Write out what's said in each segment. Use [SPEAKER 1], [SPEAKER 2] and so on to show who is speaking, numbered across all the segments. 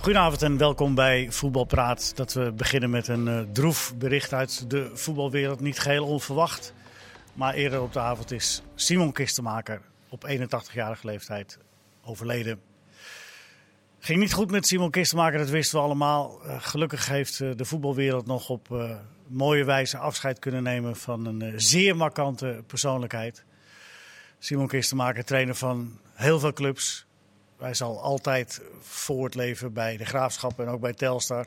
[SPEAKER 1] Goedenavond en welkom bij Voetbalpraat. Dat we beginnen met een uh, droef bericht uit de voetbalwereld. Niet geheel onverwacht. Maar eerder op de avond is Simon Kistenmaker op 81-jarige leeftijd overleden. Ging niet goed met Simon Kistenmaker, dat wisten we allemaal. Uh, gelukkig heeft uh, de voetbalwereld nog op mooie wijze afscheid kunnen nemen van een zeer markante persoonlijkheid. Simon Kistenmaker, trainer van heel veel clubs. Hij zal altijd voortleven bij de Graafschap en ook bij Telstar.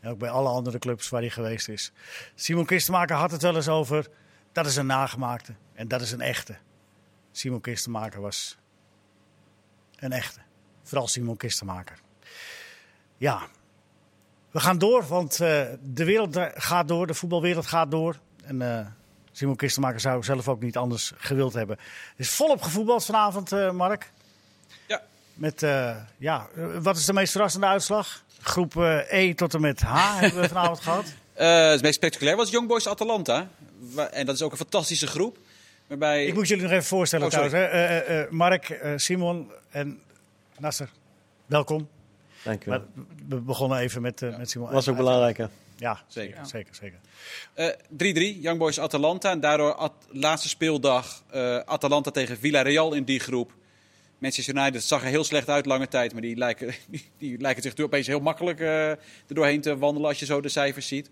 [SPEAKER 1] En ook bij alle andere clubs waar hij geweest is. Simon Kistenmaker had het wel eens over, dat is een nagemaakte en dat is een echte. Simon Kistenmaker was een echte. Vooral Simon Kistenmaker. Ja, we gaan door, want uh, de wereld gaat door, de voetbalwereld gaat door. En uh, Simon Kistenmaker zou zelf ook niet anders gewild hebben. Is volop gevoetbald vanavond, uh, Mark.
[SPEAKER 2] Ja.
[SPEAKER 1] Met, ja, wat is de meest verrassende uitslag? Groep E tot en met H hebben we vanavond gehad.
[SPEAKER 2] het meest spectaculair was Young Boys Atalanta. En dat is ook een fantastische groep. Waarbij...
[SPEAKER 1] Ik moet jullie nog even voorstellen
[SPEAKER 2] Oh,
[SPEAKER 1] trouwens. Hè. Mark, Simon en Nasser, welkom.
[SPEAKER 3] Dank u
[SPEAKER 1] Maar we begonnen even met, uh, met Simon.
[SPEAKER 3] was ook belangrijk, hè?
[SPEAKER 1] Ja,
[SPEAKER 2] Zeker.
[SPEAKER 1] zeker, zeker.
[SPEAKER 2] zeker. Uh, 3-3, Young Boys Atalanta. En daardoor at, laatste speeldag uh, Atalanta tegen Villarreal in die groep. Manchester United zag er heel slecht uit lange tijd. Maar die lijken, die, die lijken zich opeens heel makkelijk uh, er doorheen te wandelen als je zo de cijfers ziet.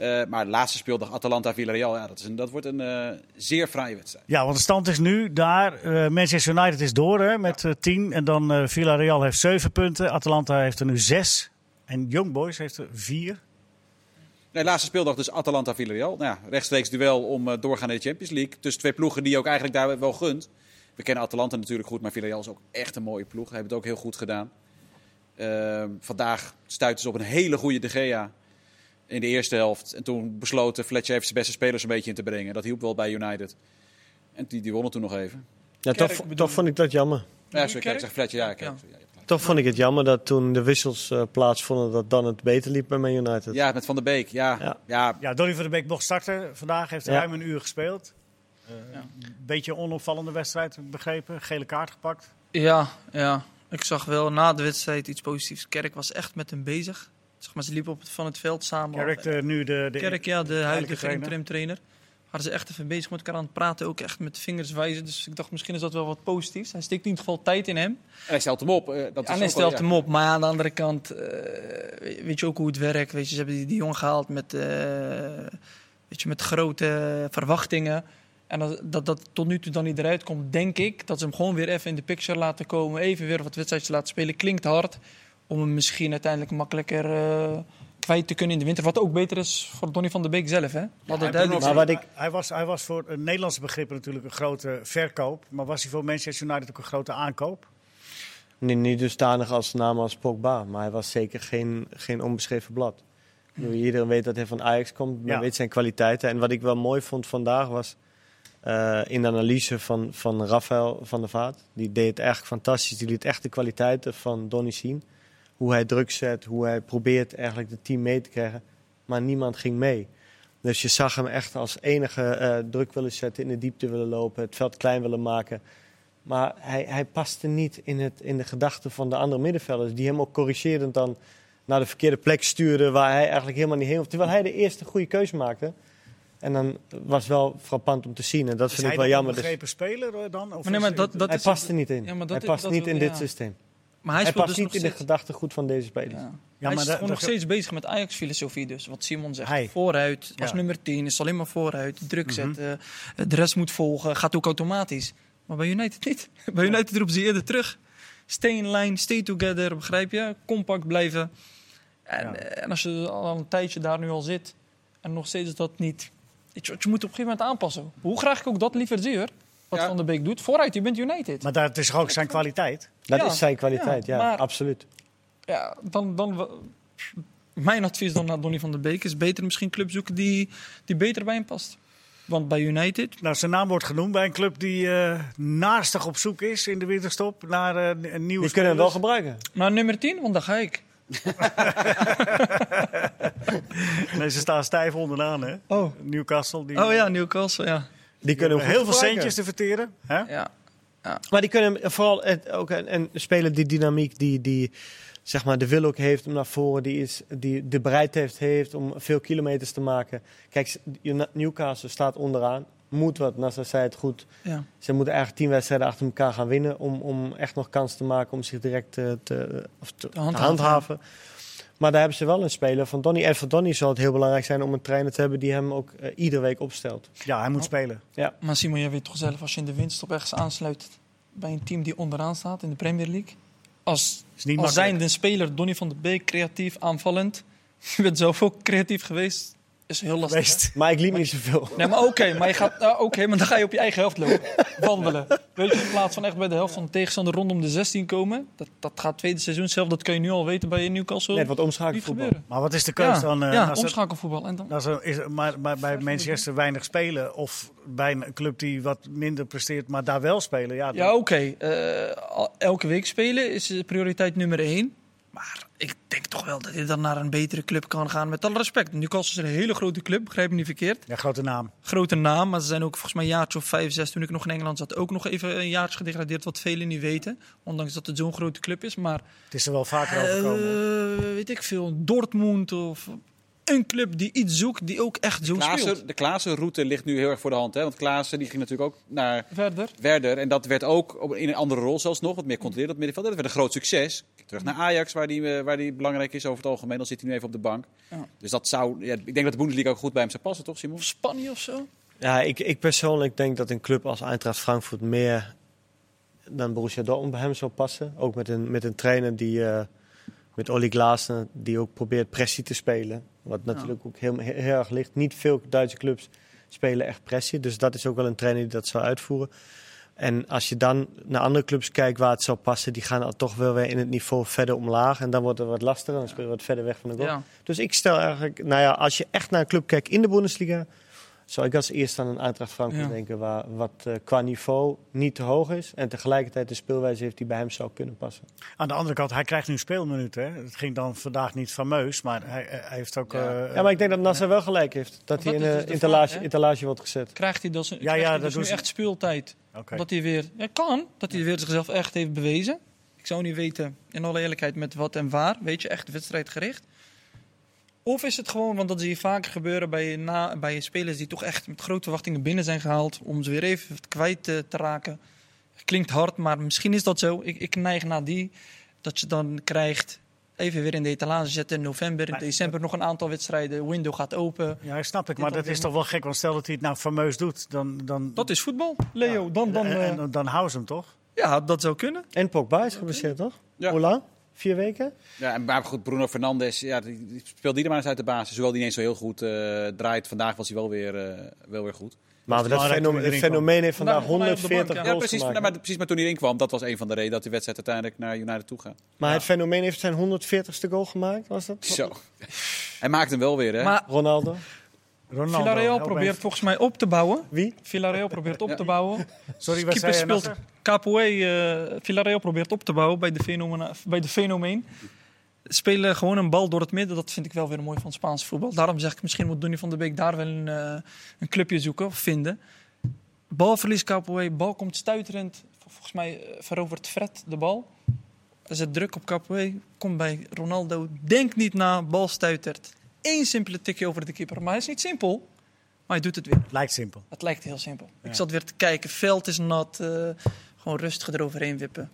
[SPEAKER 2] Uh, maar de laatste speeldag Atalanta-Villarreal, ja, dat, is een, dat wordt een uh, zeer fraaie wedstrijd.
[SPEAKER 1] Ja, want de stand is nu daar. Uh, Manchester United is door hè, met ja. 10. En dan Villarreal heeft 7 punten. Atalanta heeft er nu 6. En Young Boys heeft er 4.
[SPEAKER 2] Nee, laatste speeldag dus Atalanta-Villarreal. Nou ja, rechtstreeks duel om doorgaan in de Champions League. Tussen twee ploegen die je ook eigenlijk daar wel gunt. We kennen Atalanta natuurlijk goed, maar Villarreal is ook echt een mooie ploeg. Hij heeft het ook heel goed gedaan. vandaag stuiten ze op een hele goede De Gea in de eerste helft. En toen besloten Fletcher even zijn beste spelers een beetje in te brengen. Dat hielp wel bij United. En die, die wonnen toen nog even.
[SPEAKER 3] Ja, toch, toch vond ik dat jammer.
[SPEAKER 2] Ja, zo kijk, zeg Fletcher, ja. Kijk, ja
[SPEAKER 3] toch vond ik het jammer dat toen de wissels uh, plaatsvonden, dat dan het beter liep bij Man United.
[SPEAKER 2] Ja, met Van der Beek, ja.
[SPEAKER 3] Ja,
[SPEAKER 2] ja.
[SPEAKER 1] ja Donny van der Beek mocht starten. Vandaag heeft hij
[SPEAKER 3] Ja.
[SPEAKER 1] ruim een uur gespeeld. Uh,
[SPEAKER 4] Ja.
[SPEAKER 1] Beetje een onopvallende wedstrijd, begrepen. Gele kaart gepakt.
[SPEAKER 4] Ja, ja. Ik zag wel na de wedstrijd iets positiefs. Kerk was echt met hem bezig. Zeg maar, ze liepen op het, van het veld samen.
[SPEAKER 1] Kerk, uh, nu de, de
[SPEAKER 4] Kerk, ja, de huidige
[SPEAKER 1] trainer.
[SPEAKER 4] interim trainer. Waren ze echt even bezig met elkaar aan het praten, ook echt met vingers wijzen. Dus ik dacht, misschien is dat wel wat positiefs. Hij steekt in ieder geval tijd in hem.
[SPEAKER 2] En hij stelt hem op. Uh, dat
[SPEAKER 4] en
[SPEAKER 2] is
[SPEAKER 4] hij
[SPEAKER 2] ook wel-
[SPEAKER 4] stelt
[SPEAKER 2] ja.
[SPEAKER 4] hem op. Maar aan de andere kant, eh, weet je ook hoe het werkt. Weet je, ze hebben die, die jongen gehaald met, eh, weet je, met grote verwachtingen. En dat, dat dat tot nu toe dan niet eruit komt, denk ik dat ze hem gewoon weer even in de picture laten komen. Even weer wat wedstrijdjes laten spelen. Klinkt hard. Om hem misschien uiteindelijk makkelijker eh, kwijt te kunnen in de winter. Wat ook beter is voor Donny van der Beek zelf. Hè? Het duidelijk
[SPEAKER 3] Maar wat ik,
[SPEAKER 1] Hij was, hij was voor een Nederlandse begrippen natuurlijk een grote verkoop. Maar was hij voor Manchester United ook een grote aankoop?
[SPEAKER 3] niet, niet dusdanig als naam als Pogba, maar hij was zeker geen, geen onbeschreven blad. Iedereen weet dat hij van Ajax komt, men
[SPEAKER 1] Ja.
[SPEAKER 3] weet zijn kwaliteiten. En wat ik wel mooi vond vandaag was eh, in de analyse van, van Rafael van der Vaart. Die deed het echt fantastisch. Die liet echt de kwaliteiten van Donny zien. Hoe hij druk zet, hoe hij probeert eigenlijk het team mee te krijgen. Maar niemand ging mee. Dus je zag hem echt als enige eh, druk willen zetten, in de diepte willen lopen, het veld klein willen maken. Maar hij, hij paste niet in, het, in de gedachten van de andere middenvelders. Die hem ook corrigerend dan naar de verkeerde plek stuurden. Waar hij eigenlijk helemaal niet heen. Terwijl hij de eerste goede keuze maakte. En dan was wel frappant om te zien. En dat
[SPEAKER 1] Is
[SPEAKER 3] vind
[SPEAKER 1] hij
[SPEAKER 3] ik wel
[SPEAKER 1] een
[SPEAKER 3] jammer. Dus
[SPEAKER 1] begrepen speler eh, dan? Of
[SPEAKER 4] Maar nee,
[SPEAKER 1] is
[SPEAKER 4] maar
[SPEAKER 1] hij-
[SPEAKER 4] dat, dat
[SPEAKER 3] hij
[SPEAKER 4] is,
[SPEAKER 3] past er niet in.
[SPEAKER 4] Ja, maar dat
[SPEAKER 3] hij
[SPEAKER 4] is-
[SPEAKER 3] past
[SPEAKER 4] dat
[SPEAKER 3] niet
[SPEAKER 4] wil-
[SPEAKER 3] in dit
[SPEAKER 4] ja.
[SPEAKER 3] systeem.
[SPEAKER 4] maar hij,
[SPEAKER 3] Hij,
[SPEAKER 4] speelt
[SPEAKER 3] past
[SPEAKER 4] dus
[SPEAKER 3] niet in de
[SPEAKER 4] steeds-
[SPEAKER 3] gedachtegoed van deze spelers.
[SPEAKER 4] Ja.
[SPEAKER 1] Ja,
[SPEAKER 4] hij
[SPEAKER 1] maar
[SPEAKER 4] is gewoon nog steeds bezig met Ajax-filosofie dus. Wat Simon zegt.
[SPEAKER 1] Hij.
[SPEAKER 4] Vooruit, als
[SPEAKER 1] Ja.
[SPEAKER 4] nummer 10, is alleen maar vooruit. Druk
[SPEAKER 1] Mhm.
[SPEAKER 4] zetten, eh, de rest moet volgen. Gaat ook automatisch. Maar bij United niet. bij United roepen ze eerder terug. Stay in line, stay together, begrijp je? Compact blijven. En,
[SPEAKER 1] Ja.
[SPEAKER 4] eh, en als je al een tijdje daar nu al zit en nog steeds dat niet... Je, moet op een gegeven moment aanpassen. Hoe graag ik ook dat liever zie hoor. Wat
[SPEAKER 2] Ja.
[SPEAKER 4] Van der Beek doet. Vooruit, je bent United.
[SPEAKER 1] Maar dat is ook zijn kwaliteit?
[SPEAKER 3] Dat
[SPEAKER 4] Ja,
[SPEAKER 3] is zijn kwaliteit,
[SPEAKER 4] ja,
[SPEAKER 3] ja,
[SPEAKER 4] maar-
[SPEAKER 3] absoluut.
[SPEAKER 4] Ja, dan, dan, mijn advies dan naar Donny van der Beek is beter misschien club zoeken die, die beter bij hem past. Want bij United,
[SPEAKER 1] Nou, zijn naam wordt genoemd bij een club die eh naastig op zoek is in de winterstop naar eh, een nieuwe
[SPEAKER 3] Die kunnen hem wel
[SPEAKER 1] spelers.
[SPEAKER 3] gebruiken.
[SPEAKER 4] naar nummer 10, want daar ga ik.
[SPEAKER 1] Nee, ze staan stijf onderaan, hè?
[SPEAKER 4] Oh,
[SPEAKER 1] Newcastle. Die,
[SPEAKER 4] oh ja, Newcastle, ja.
[SPEAKER 3] Die kunnen
[SPEAKER 1] heel veel
[SPEAKER 3] gebruiken.
[SPEAKER 1] centjes te verteren. Hè?
[SPEAKER 4] ja.
[SPEAKER 3] Maar die kunnen vooral het, ook een, een speler die dynamiek, die, die zeg maar, de wil ook heeft om naar voren, die, is, die de bereidheid heeft om veel kilometers te maken. Kijk, Newcastle staat onderaan, moet wat, Nasser zei het goed.
[SPEAKER 4] Ja.
[SPEAKER 3] Ze moeten eigenlijk tien wedstrijden achter elkaar gaan winnen om, om echt nog kans te maken om zich direct eh, te, of te, te
[SPEAKER 4] handhaven.
[SPEAKER 3] handhaven. Maar daar hebben ze wel een speler van Donny. En voor Donny zal het heel belangrijk zijn om een trainer te hebben die hem ook eh, iedere week opstelt.
[SPEAKER 1] Ja, hij moet spelen.
[SPEAKER 4] Maar Simon, jij weet toch zelf, als je in de winststop ergens aansluit bij een team die onderaan staat in de Premier League. Als,
[SPEAKER 1] Is niet
[SPEAKER 4] als zijnde speler, Donny van der Beek, creatief, aanvallend. Je bent zelf ook creatief geweest. Is heel lastig.
[SPEAKER 1] Geweest.
[SPEAKER 3] Maar ik liep niet zoveel.
[SPEAKER 4] Nee, maar oké, maar, je gaat, nou, oké, maar dan ga je op je eigen helft lopen. Wandelen. Weet je, in plaats van echt bij de helft van de tegenstander rondom de 16 komen. Dat, dat gaat tweede seizoen zelf, dat kun je nu al weten bij Newcastle.
[SPEAKER 3] Net wat omschakelvoetbal.
[SPEAKER 1] Maar wat is de keuze
[SPEAKER 4] Ja,
[SPEAKER 1] dan? eh,
[SPEAKER 4] ja
[SPEAKER 1] als
[SPEAKER 4] omschakelvoetbal. En dan,
[SPEAKER 1] als er is, maar, maar bij Manchester weinig spelen of bij een club die wat minder presteert, maar daar wel spelen. Ja, dan-
[SPEAKER 4] Ja, oké. eh, elke week spelen is prioriteit nummer één. Maar ik denk toch wel dat hij dan naar een betere club kan gaan. Met alle respect. Newcastle is een hele grote club, begrijp me niet verkeerd.
[SPEAKER 1] ja, grote naam.
[SPEAKER 4] Grote naam, maar ze zijn ook volgens mij een jaartje of vijf, zes. Toen ik nog in Engeland zat, ook nog even een jaartje gedegradeerd. Wat velen niet weten. Ondanks dat het zo'n grote club is. Maar
[SPEAKER 1] Het is er wel vaker overkomen.
[SPEAKER 4] eh, weet ik veel, Dortmund of een club die iets zoekt, die ook echt zo speelt.
[SPEAKER 2] Klaassen, de Klaassen-route ligt nu heel erg voor de hand. Hè? Want Klaassen die ging natuurlijk ook naar
[SPEAKER 4] Verder.
[SPEAKER 2] Werder. En dat werd ook in een andere rol zelfs nog. Wat meer controleerd op middenveld. Dat werd een groot succes. Terug naar Ajax, waar die, eh, waar die belangrijk is over het algemeen. Dan zit hij nu even op de bank.
[SPEAKER 4] Ja.
[SPEAKER 2] Dus dat zou... Ja, ik denk dat de Bundesliga ook goed bij hem zou passen, toch Simon?
[SPEAKER 4] Of Spanje of zo.
[SPEAKER 3] Ja, ik, ik persoonlijk denk dat een club als Eintracht Frankfurt meer dan Borussia Dortmund bij hem zou passen. Ook met een, met een trainer die, eh, met Oli Glasner, die ook probeert pressie te spelen. Wat natuurlijk ook heel, erg ligt. Niet veel Duitse clubs spelen echt pressie. Dus dat is ook wel een trainer die dat zou uitvoeren. En als je dan naar andere clubs kijkt waar het zou passen, die gaan al toch wel weer in het niveau verder omlaag. En dan wordt het wat lastiger, dan speel je wat verder weg van de goal.
[SPEAKER 4] Ja.
[SPEAKER 3] Dus ik stel eigenlijk, nou ja, als je echt naar een club kijkt in de Bundesliga, zou ik als eerste aan een Eintracht Frankfurt
[SPEAKER 4] Ja.
[SPEAKER 3] denken, waar, wat eh, qua niveau niet te hoog is. En tegelijkertijd de speelwijze heeft die bij hem zou kunnen passen.
[SPEAKER 1] Aan de andere kant, hij krijgt nu speelminuten. Hè. Het ging dan vandaag niet fameus, maar hij, hij heeft ook...
[SPEAKER 2] Ja.
[SPEAKER 1] eh,
[SPEAKER 3] ja, maar ik denk dat Nasser wel gelijk heeft. Dat hij in
[SPEAKER 4] dat dus de
[SPEAKER 3] etalage wordt gezet.
[SPEAKER 4] Krijgt hij, dus,
[SPEAKER 1] ja,
[SPEAKER 4] krijgt hij
[SPEAKER 1] dat
[SPEAKER 4] dus
[SPEAKER 1] doen
[SPEAKER 4] nu
[SPEAKER 1] ze-
[SPEAKER 4] echt speeltijd?
[SPEAKER 1] Oké.
[SPEAKER 4] Dat hij weer... Ja, kan. Dat hij weer zichzelf echt heeft bewezen. Ik zou niet weten, in alle eerlijkheid, met wat en waar. Weet je, echt wedstrijdgericht. Of is het gewoon, want dat zie je vaker gebeuren bij, na, bij spelers die toch echt met grote verwachtingen binnen zijn gehaald. Om ze weer even kwijt te, te raken. Klinkt hard, maar misschien is dat zo. Ik, ik neig naar die. Dat je dan krijgt, even weer in de etalage zetten in november. In
[SPEAKER 1] Maar-
[SPEAKER 4] december nog een aantal wedstrijden. Window gaat open.
[SPEAKER 1] Ja, snap ik. Maar dat is toch wel gek, want stel dat hij het nou fameus doet, dan... dan
[SPEAKER 4] Dat is voetbal, Leo. Dan, dan,
[SPEAKER 1] en,
[SPEAKER 4] eh,
[SPEAKER 1] en dan, dan houden ze hem toch?
[SPEAKER 4] ja, dat zou kunnen.
[SPEAKER 3] En Pogba is geblesseerd, toch?
[SPEAKER 2] Ja.
[SPEAKER 3] Hoe lang? Vier weken?
[SPEAKER 2] Ja, en maar goed, Bruno Fernandes, ja, die, die speelt die er maar eens uit de basis. Hoewel die niet eens zo heel goed eh, draait. Vandaag was hij wel weer, eh, wel weer goed.
[SPEAKER 3] Maar dat fenomeen, het fenomeen heeft vandaag
[SPEAKER 4] Vandaag van mij op de bank,
[SPEAKER 3] 140
[SPEAKER 4] ja.
[SPEAKER 2] Precies,
[SPEAKER 3] gemaakt.
[SPEAKER 2] nou, maar, precies. Maar toen hij erin kwam, dat was een van de redenen dat die wedstrijd uiteindelijk naar United toe gaat.
[SPEAKER 3] Maar het fenomeen heeft zijn 140ste goal gemaakt, was dat?
[SPEAKER 2] Zo. Hij maakt hem wel weer, hè?
[SPEAKER 4] Maar
[SPEAKER 3] Ronaldo?
[SPEAKER 1] Ronaldo,
[SPEAKER 4] Villarreal probeert volgens mij op te bouwen.
[SPEAKER 3] Wie?
[SPEAKER 4] Villarreal probeert op
[SPEAKER 2] Ja.
[SPEAKER 4] te bouwen.
[SPEAKER 1] Sorry, wat
[SPEAKER 4] Keeper speelt? Capoe. eh Villarreal probeert op te bouwen bij de, fenomena- bij de fenomeen. Spelen gewoon een bal door het midden. Dat vind ik wel weer mooi van het Spaanse voetbal. Daarom zeg ik, misschien moet Donny van der Beek daar wel een, eh, een clubje zoeken of vinden. Balverlies Capoe. Bal komt stuiterend. Volgens mij eh, verovert Fred de bal. Zet druk op Capoe. Komt bij Ronaldo. Denk niet na. Bal stuitert. Eén simpele tikje over de keeper. Maar hij is niet simpel. Maar hij doet het weer.
[SPEAKER 1] Lijkt simpel.
[SPEAKER 4] Het lijkt heel simpel.
[SPEAKER 1] Ja.
[SPEAKER 4] Ik zat weer te kijken. Veld is nat. eh, gewoon rustig eroverheen wippen.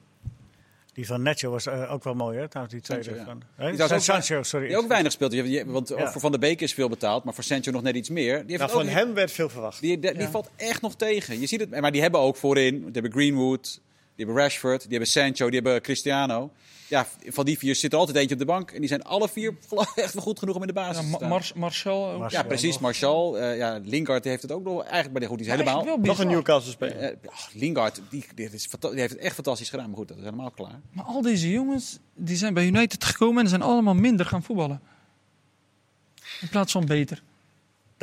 [SPEAKER 1] Die van Necho was eh, ook wel mooi, hè? Trouwens, die tweede
[SPEAKER 2] Sancho, ja.
[SPEAKER 1] van...
[SPEAKER 2] Die
[SPEAKER 1] Hè? Sancho, sorry.
[SPEAKER 2] Die ook weinig speelt. Die Want
[SPEAKER 1] Ja.
[SPEAKER 2] voor Van de Beek is veel betaald, maar voor Sancho nog net iets meer. Die, heeft
[SPEAKER 3] Nou, van
[SPEAKER 2] niet-
[SPEAKER 3] hem werd veel verwacht.
[SPEAKER 2] die, die, die
[SPEAKER 4] Ja.
[SPEAKER 2] valt echt nog tegen. Je ziet het, maar die hebben ook voorin. Die hebben Greenwood, die hebben Rashford, die hebben Sancho, die hebben Cristiano. Ja, van die vier zit er altijd eentje op de bank. En die zijn alle vier echt wel goed genoeg om in de basis
[SPEAKER 4] Ja,
[SPEAKER 2] te staan.
[SPEAKER 4] Martial ook.
[SPEAKER 1] Martial.
[SPEAKER 2] ja, precies. Martial. eh ja, Lingard heeft het ook nog eigenlijk bij de goed. Die is helemaal.
[SPEAKER 3] Nog een. Newcastle speler.
[SPEAKER 2] Eh, ach, Lingard, die, die, is die heeft het echt fantastisch gedaan. Maar goed, dat is helemaal klaar.
[SPEAKER 4] Maar al deze jongens die zijn bij United gekomen en zijn allemaal minder gaan voetballen. In plaats van beter.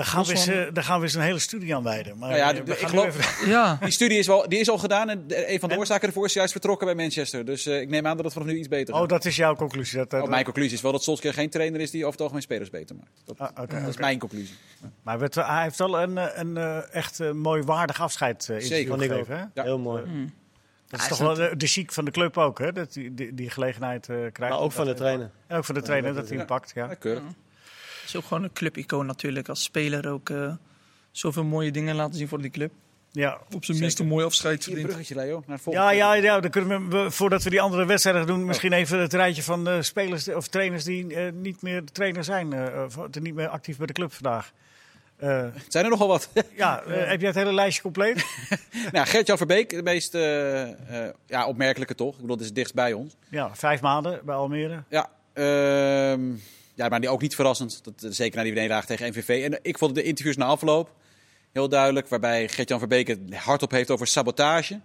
[SPEAKER 1] Daar gaan, we eens, eh, daar gaan we eens een hele studie aan wijden. Maar
[SPEAKER 2] Nou ja,
[SPEAKER 1] eh,
[SPEAKER 2] de- ik geloof-
[SPEAKER 1] even-
[SPEAKER 4] Ja,
[SPEAKER 2] Die studie is, wel, die is al gedaan en een van de
[SPEAKER 1] En?
[SPEAKER 2] oorzaken ervoor is juist vertrokken bij Manchester. Dus eh, ik neem aan dat het vanaf nu iets beter gaat.
[SPEAKER 1] Oh, dat is jouw conclusie. Dat, dat-
[SPEAKER 2] Oh, mijn conclusie is wel dat Solskjaer geen trainer is die over het algemeen spelers beter maakt. Dat,
[SPEAKER 1] Ah,
[SPEAKER 2] dat is mijn conclusie.
[SPEAKER 1] Maar het- hij heeft wel een, een, eh, echt mooi waardig afscheid eh,
[SPEAKER 2] Zeker.
[SPEAKER 3] Ook.
[SPEAKER 1] gegeven. Hè?
[SPEAKER 2] Ja.
[SPEAKER 3] Heel mooi.
[SPEAKER 4] Mm.
[SPEAKER 1] Dat is toch wel de, de chic van de club ook, hè? Dat die, die, die gelegenheid eh, krijgt.
[SPEAKER 3] Maar ook van de trainer.
[SPEAKER 1] En ook van de trainer, dat hij hem
[SPEAKER 2] Ja.
[SPEAKER 1] pakt. Ja.
[SPEAKER 2] Ja, keurig.
[SPEAKER 4] Is ook gewoon een clubicoon natuurlijk. Als speler ook eh, zoveel mooie dingen laten zien voor die club.
[SPEAKER 1] Ja.
[SPEAKER 4] Op zijn minst een mooi afscheid
[SPEAKER 2] bruggetje, Leo. Naar het
[SPEAKER 1] Ja, ja, ja, dan kunnen we, voordat we die andere wedstrijden doen, misschien even het rijtje van de spelers of trainers die eh, niet meer trainer zijn, eh, of niet meer actief bij de club vandaag. Eh,
[SPEAKER 2] Zijn er nogal wat?
[SPEAKER 1] ja, heb jij het hele lijstje compleet?
[SPEAKER 2] nou, Gert-Jan Verbeek, de meest eh, eh, ja, opmerkelijke toch? Ik bedoel, dat is dichtst bij ons.
[SPEAKER 1] Ja, vijf maanden bij Almere.
[SPEAKER 2] Ja, ehm, ja, maar die ook niet verrassend. Dat, eh, zeker na die nederlaag tegen MVV. En ik vond de interviews na afloop heel duidelijk. Waarbij Gert-Jan Verbeek het hardop heeft over sabotage.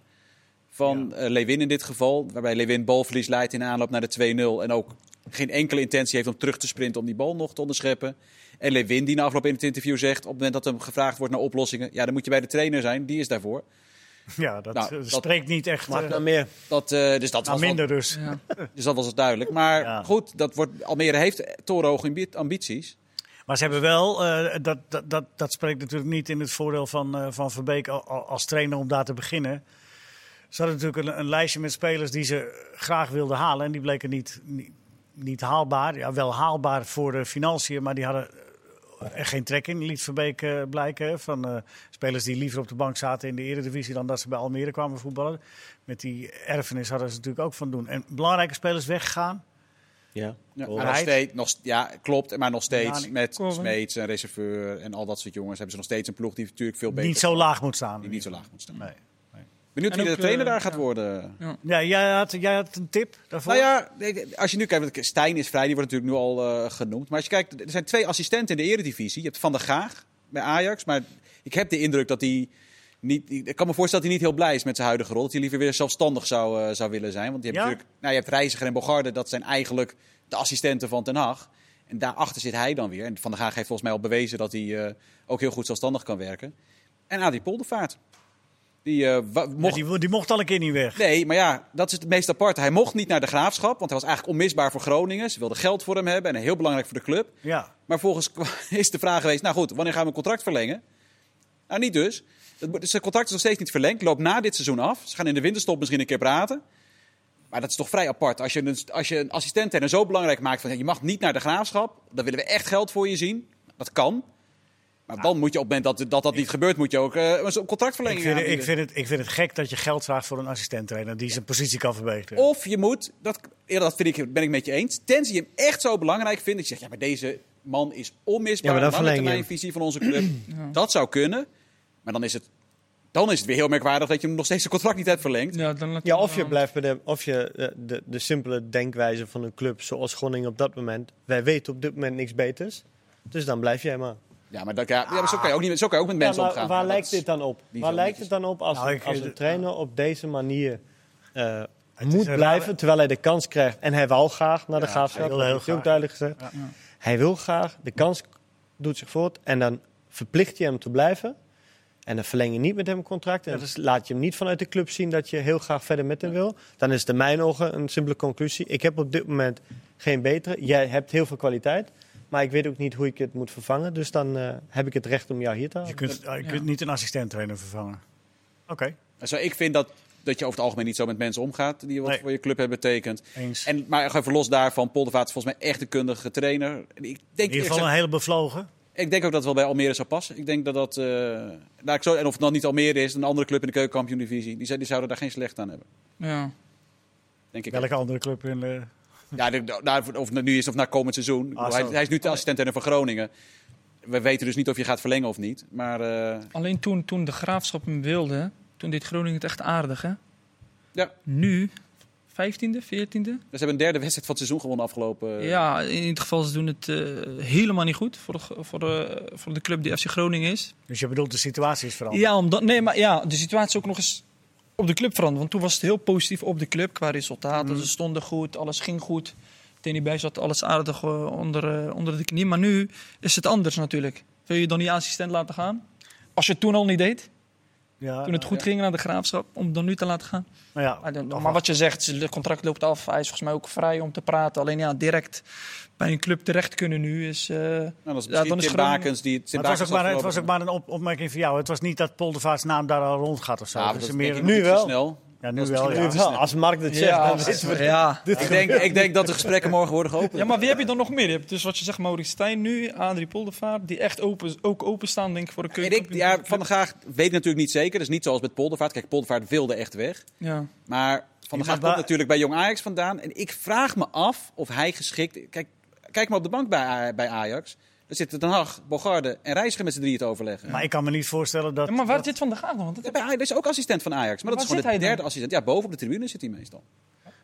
[SPEAKER 2] Van eh, Lewin in dit geval. Waarbij Lewin balverlies leidt in aanloop naar de 2-0. En ook geen enkele intentie heeft om terug te sprinten om die bal nog te onderscheppen. En Lewin die na afloop in het interview zegt, op het moment dat hem gevraagd wordt naar oplossingen. Ja, dan moet je bij de trainer zijn. Die is daarvoor.
[SPEAKER 1] Ja, dat
[SPEAKER 2] Nou,
[SPEAKER 1] eh,
[SPEAKER 2] dat-
[SPEAKER 1] spreekt niet echt
[SPEAKER 3] Mag
[SPEAKER 1] eh,
[SPEAKER 3] naar meer.
[SPEAKER 2] Dat, eh, dus dat
[SPEAKER 1] naar
[SPEAKER 2] was wel-
[SPEAKER 1] minder dus.
[SPEAKER 4] Ja.
[SPEAKER 2] Dus dat was het duidelijk. Maar
[SPEAKER 1] Ja.
[SPEAKER 2] goed, dat wordt, Almere heeft torenhoge ambi- ambities.
[SPEAKER 1] Maar ze hebben wel, eh, dat, dat, dat, dat spreekt natuurlijk niet in het voordeel van, eh, van Verbeek al- al- als trainer om daar te beginnen. Ze hadden natuurlijk een, een lijstje met spelers die ze graag wilden halen. En die bleken niet, niet, niet haalbaar. Ja, wel haalbaar voor de financiën, maar die hadden er geen trek in, liet Verbeek eh, blijken. Van eh, spelers die liever op de bank zaten in de Eredivisie dan dat ze bij Almere kwamen voetballen. Met die erfenis hadden ze natuurlijk ook van doen. En belangrijke spelers weggegaan.
[SPEAKER 3] Ja.
[SPEAKER 2] Ja, nog steeds, nog, ja, klopt. Maar nog steeds
[SPEAKER 1] Ja,
[SPEAKER 2] met? Smeets en Reserveur en al dat soort jongens hebben ze nog steeds een ploeg die natuurlijk veel beter
[SPEAKER 1] Niet zo laag moet staan.
[SPEAKER 2] die niet zo laag moet staan.
[SPEAKER 1] Nee.
[SPEAKER 2] Benieuwd
[SPEAKER 4] En
[SPEAKER 2] wie de trainer
[SPEAKER 4] eh,
[SPEAKER 2] daar gaat
[SPEAKER 4] ja.
[SPEAKER 2] worden.
[SPEAKER 1] Ja, jij had, jij had een tip daarvoor?
[SPEAKER 2] Nou ja, als je nu kijkt, want Stijn is vrij, die wordt natuurlijk nu al eh, genoemd. Maar als je kijkt, er zijn twee assistenten in de eredivisie. Je hebt Van der Gaag bij Ajax, maar ik heb de indruk dat hij niet... Ik kan me voorstellen dat hij niet heel blij is met zijn huidige rol. Dat hij liever weer zelfstandig zou, eh, zou willen zijn. Want je hebt
[SPEAKER 1] Ja?
[SPEAKER 2] natuurlijk... Nou, je hebt Reiziger en Bogarde, dat zijn eigenlijk de assistenten van Ten Hag. En daarachter zit hij dan weer. En Van der Gaag heeft volgens mij al bewezen dat hij eh, ook heel goed zelfstandig kan werken. En Adi Poldervaart. Die eh,
[SPEAKER 1] Ja,
[SPEAKER 2] mocht
[SPEAKER 1] die, die mocht al een keer niet weg.
[SPEAKER 2] Nee, maar ja, dat is het meest aparte. Hij mocht niet naar de graafschap, want hij was eigenlijk onmisbaar voor Groningen. Ze wilden geld voor hem hebben en heel belangrijk voor de club.
[SPEAKER 1] Ja.
[SPEAKER 2] Maar volgens is de vraag geweest: nou goed, wanneer gaan we een contract verlengen? Nou, niet dus. Het moet- dus Zijn contract is nog steeds niet verlengd. Loopt na dit seizoen af. Ze gaan in de winterstop misschien een keer praten. Maar dat is toch vrij apart. Als je een, als je een assistent en zo belangrijk maakt van je mag niet naar de graafschap, dan willen we echt geld voor je zien. Dat kan. Maar dan moet je op het moment dat dat, dat niet gebeurt, moet je ook eh, een
[SPEAKER 1] Ik vind, het, ik, vind het, ik vind het gek dat je geld vraagt voor een assistenttrainer die zijn positie kan verbeteren.
[SPEAKER 2] Of je moet, dat, ja, dat vind ik, ben ik met je eens, tenzij je hem echt zo belangrijk vindt. Dat je zegt, ja, maar deze man is onmisbaar.
[SPEAKER 3] Ja, maar
[SPEAKER 2] termijn visie van onze club. Dat zou kunnen. Maar dan is, het, dan is het weer heel merkwaardig dat je hem nog steeds zijn contract niet hebt verlengd.
[SPEAKER 4] Ja, dan
[SPEAKER 3] Ja, of je blijft bij de, of je, de, de, de simpele denkwijze van een club zoals Groningen op dat moment. Wij weten op dit moment niks beters. Dus dan blijf jij maar.
[SPEAKER 2] Ja, maar, dat, ja, ja, maar zo, kan je ook niet, met- zo kan je ook met mensen
[SPEAKER 3] Ja, maar
[SPEAKER 2] omgaan.
[SPEAKER 3] Waar
[SPEAKER 2] Maar
[SPEAKER 3] lijkt dit dan op? Waar lijkt het dan op als,
[SPEAKER 1] Nou, ik-
[SPEAKER 3] als een trainer op deze manier eh,
[SPEAKER 1] Het is
[SPEAKER 3] moet
[SPEAKER 1] een
[SPEAKER 3] blijven,
[SPEAKER 1] rare-
[SPEAKER 3] terwijl hij de kans krijgt. En hij wil graag naar de
[SPEAKER 1] Ja,
[SPEAKER 3] graafschap.
[SPEAKER 1] hij wil
[SPEAKER 3] Dat
[SPEAKER 1] heel
[SPEAKER 3] heeft hij ook
[SPEAKER 1] graag.
[SPEAKER 3] duidelijk gezegd.
[SPEAKER 1] Ja.
[SPEAKER 3] Hij wil graag, de kans doet zich voort. En dan verplicht je hem te blijven. En dan verleng je niet met hem een contract. En
[SPEAKER 1] Ja.
[SPEAKER 3] dan laat je hem niet vanuit de club zien dat je heel graag verder met hem wil. Dan is het in mijn ogen een simpele conclusie. Ik heb op dit moment geen betere. Jij hebt heel veel kwaliteit. Maar ik weet ook niet hoe ik het moet vervangen. Dus dan eh, heb ik het recht om jou hier te
[SPEAKER 1] Je
[SPEAKER 3] halen.
[SPEAKER 1] kunt, je kunt niet een assistenttrainer vervangen. Oké,
[SPEAKER 2] Zo, ik vind dat, dat je over het algemeen niet zo met mensen omgaat die wat
[SPEAKER 1] Nee.
[SPEAKER 2] voor je club hebben betekend.
[SPEAKER 1] eens.
[SPEAKER 2] En, maar even los daarvan, Poldervaart is volgens mij echt een kundige trainer. Ik denk,
[SPEAKER 1] in ieder geval een hele bevlogen.
[SPEAKER 2] Ik denk ook dat het wel bij Almere zou passen. Ik denk dat dat. eh, nou, ik zou, en of het dan niet Almere is, een andere club in de keukenkampioen-divisie, die zouden daar geen slecht aan hebben.
[SPEAKER 4] Ja.
[SPEAKER 2] Denk ik.
[SPEAKER 1] Welke andere club in de...
[SPEAKER 2] Ja, de- de- of het nu is of na komend seizoen.
[SPEAKER 1] Ah,
[SPEAKER 2] hij, hij is nu de assistent van Groningen. We weten dus niet of je gaat verlengen of niet. Maar eh,
[SPEAKER 4] Alleen toen, toen de graafschap hem wilde, toen deed Groningen het echt aardig, hè?
[SPEAKER 2] Ja.
[SPEAKER 4] Nu, 15e, 14e?
[SPEAKER 2] dus ze hebben een derde wedstrijd van het seizoen gewonnen afgelopen.
[SPEAKER 4] Ja, in ieder geval, ze doen het eh, helemaal niet goed voor de, voor, de, voor de club die FC Groningen is.
[SPEAKER 1] Dus je bedoelt de situatie is veranderd.
[SPEAKER 4] Ja, omdat, nee, maar ja, de situatie is ook nog eens op de club veranderd. Want toen was het heel positief op de club qua resultaten.
[SPEAKER 1] Mhm.
[SPEAKER 4] Ze stonden goed, alles ging goed. Niet bij zat alles aardig eh, onder, eh, onder de knie. Maar nu is het anders natuurlijk. Wil je dan die assistent laten gaan? Als je het toen al niet deed,
[SPEAKER 1] Ja,
[SPEAKER 4] toen het goed
[SPEAKER 2] ja.
[SPEAKER 4] ging naar de graafschap, om dan nu te laten gaan.
[SPEAKER 1] nou toch
[SPEAKER 4] Maar wat je zegt, het contract loopt af. Hij is volgens mij ook vrij om te praten. Alleen ja, direct bij een club terecht kunnen nu is... eh,
[SPEAKER 2] nou, dat is
[SPEAKER 4] Ja, dan is
[SPEAKER 2] Tim
[SPEAKER 4] Groningen-
[SPEAKER 2] Bakens die Tim
[SPEAKER 1] Maar het was ook maar, het was ook maar een op- opmerking van jou. Het was niet dat Poldervaarts naam daar al rond gaat of zo.
[SPEAKER 2] Ja, dat
[SPEAKER 1] is
[SPEAKER 2] is
[SPEAKER 1] meer
[SPEAKER 3] nu wel.
[SPEAKER 2] snel.
[SPEAKER 1] Ja, nu
[SPEAKER 2] Dat is
[SPEAKER 1] wel, ja.
[SPEAKER 3] Als Mark dat zegt,
[SPEAKER 4] Ja,
[SPEAKER 3] dan weten we
[SPEAKER 4] ja.
[SPEAKER 2] Ik denk, ik denk dat de gesprekken morgen worden geopend.
[SPEAKER 4] ja, maar wie heb je dan nog meer? Je hebt dus wat je zegt, Maurice Stijn nu, Adrie Poldervaart, die echt open, ook openstaan denk ik voor de
[SPEAKER 2] En
[SPEAKER 4] keuken.
[SPEAKER 2] ik, ja, Van der Graag weet ik natuurlijk niet zeker. Dat is niet zoals met Poldervaart. Kijk, Poldervaart wilde echt weg.
[SPEAKER 4] Ja.
[SPEAKER 2] Maar Van der Graag komt natuurlijk bij Jong Ajax vandaan. En ik vraag me af of hij geschikt... Kijk, kijk maar op de bank bij, bij Ajax. Daar zitten Den Haag, Bogarde en Reiziger met z'n drieën te overleggen.
[SPEAKER 1] Maar ik kan me niet voorstellen dat...
[SPEAKER 4] Ja, maar waar
[SPEAKER 1] dat-
[SPEAKER 4] zit Van der Gaag dan? Want dat-
[SPEAKER 2] dat is ook assistent van Ajax. Maar,
[SPEAKER 4] Maar
[SPEAKER 2] dat is
[SPEAKER 4] waar
[SPEAKER 2] gewoon de
[SPEAKER 4] zit hij
[SPEAKER 2] derde
[SPEAKER 4] dan?
[SPEAKER 2] assistent. Ja, boven op de tribune zit hij meestal.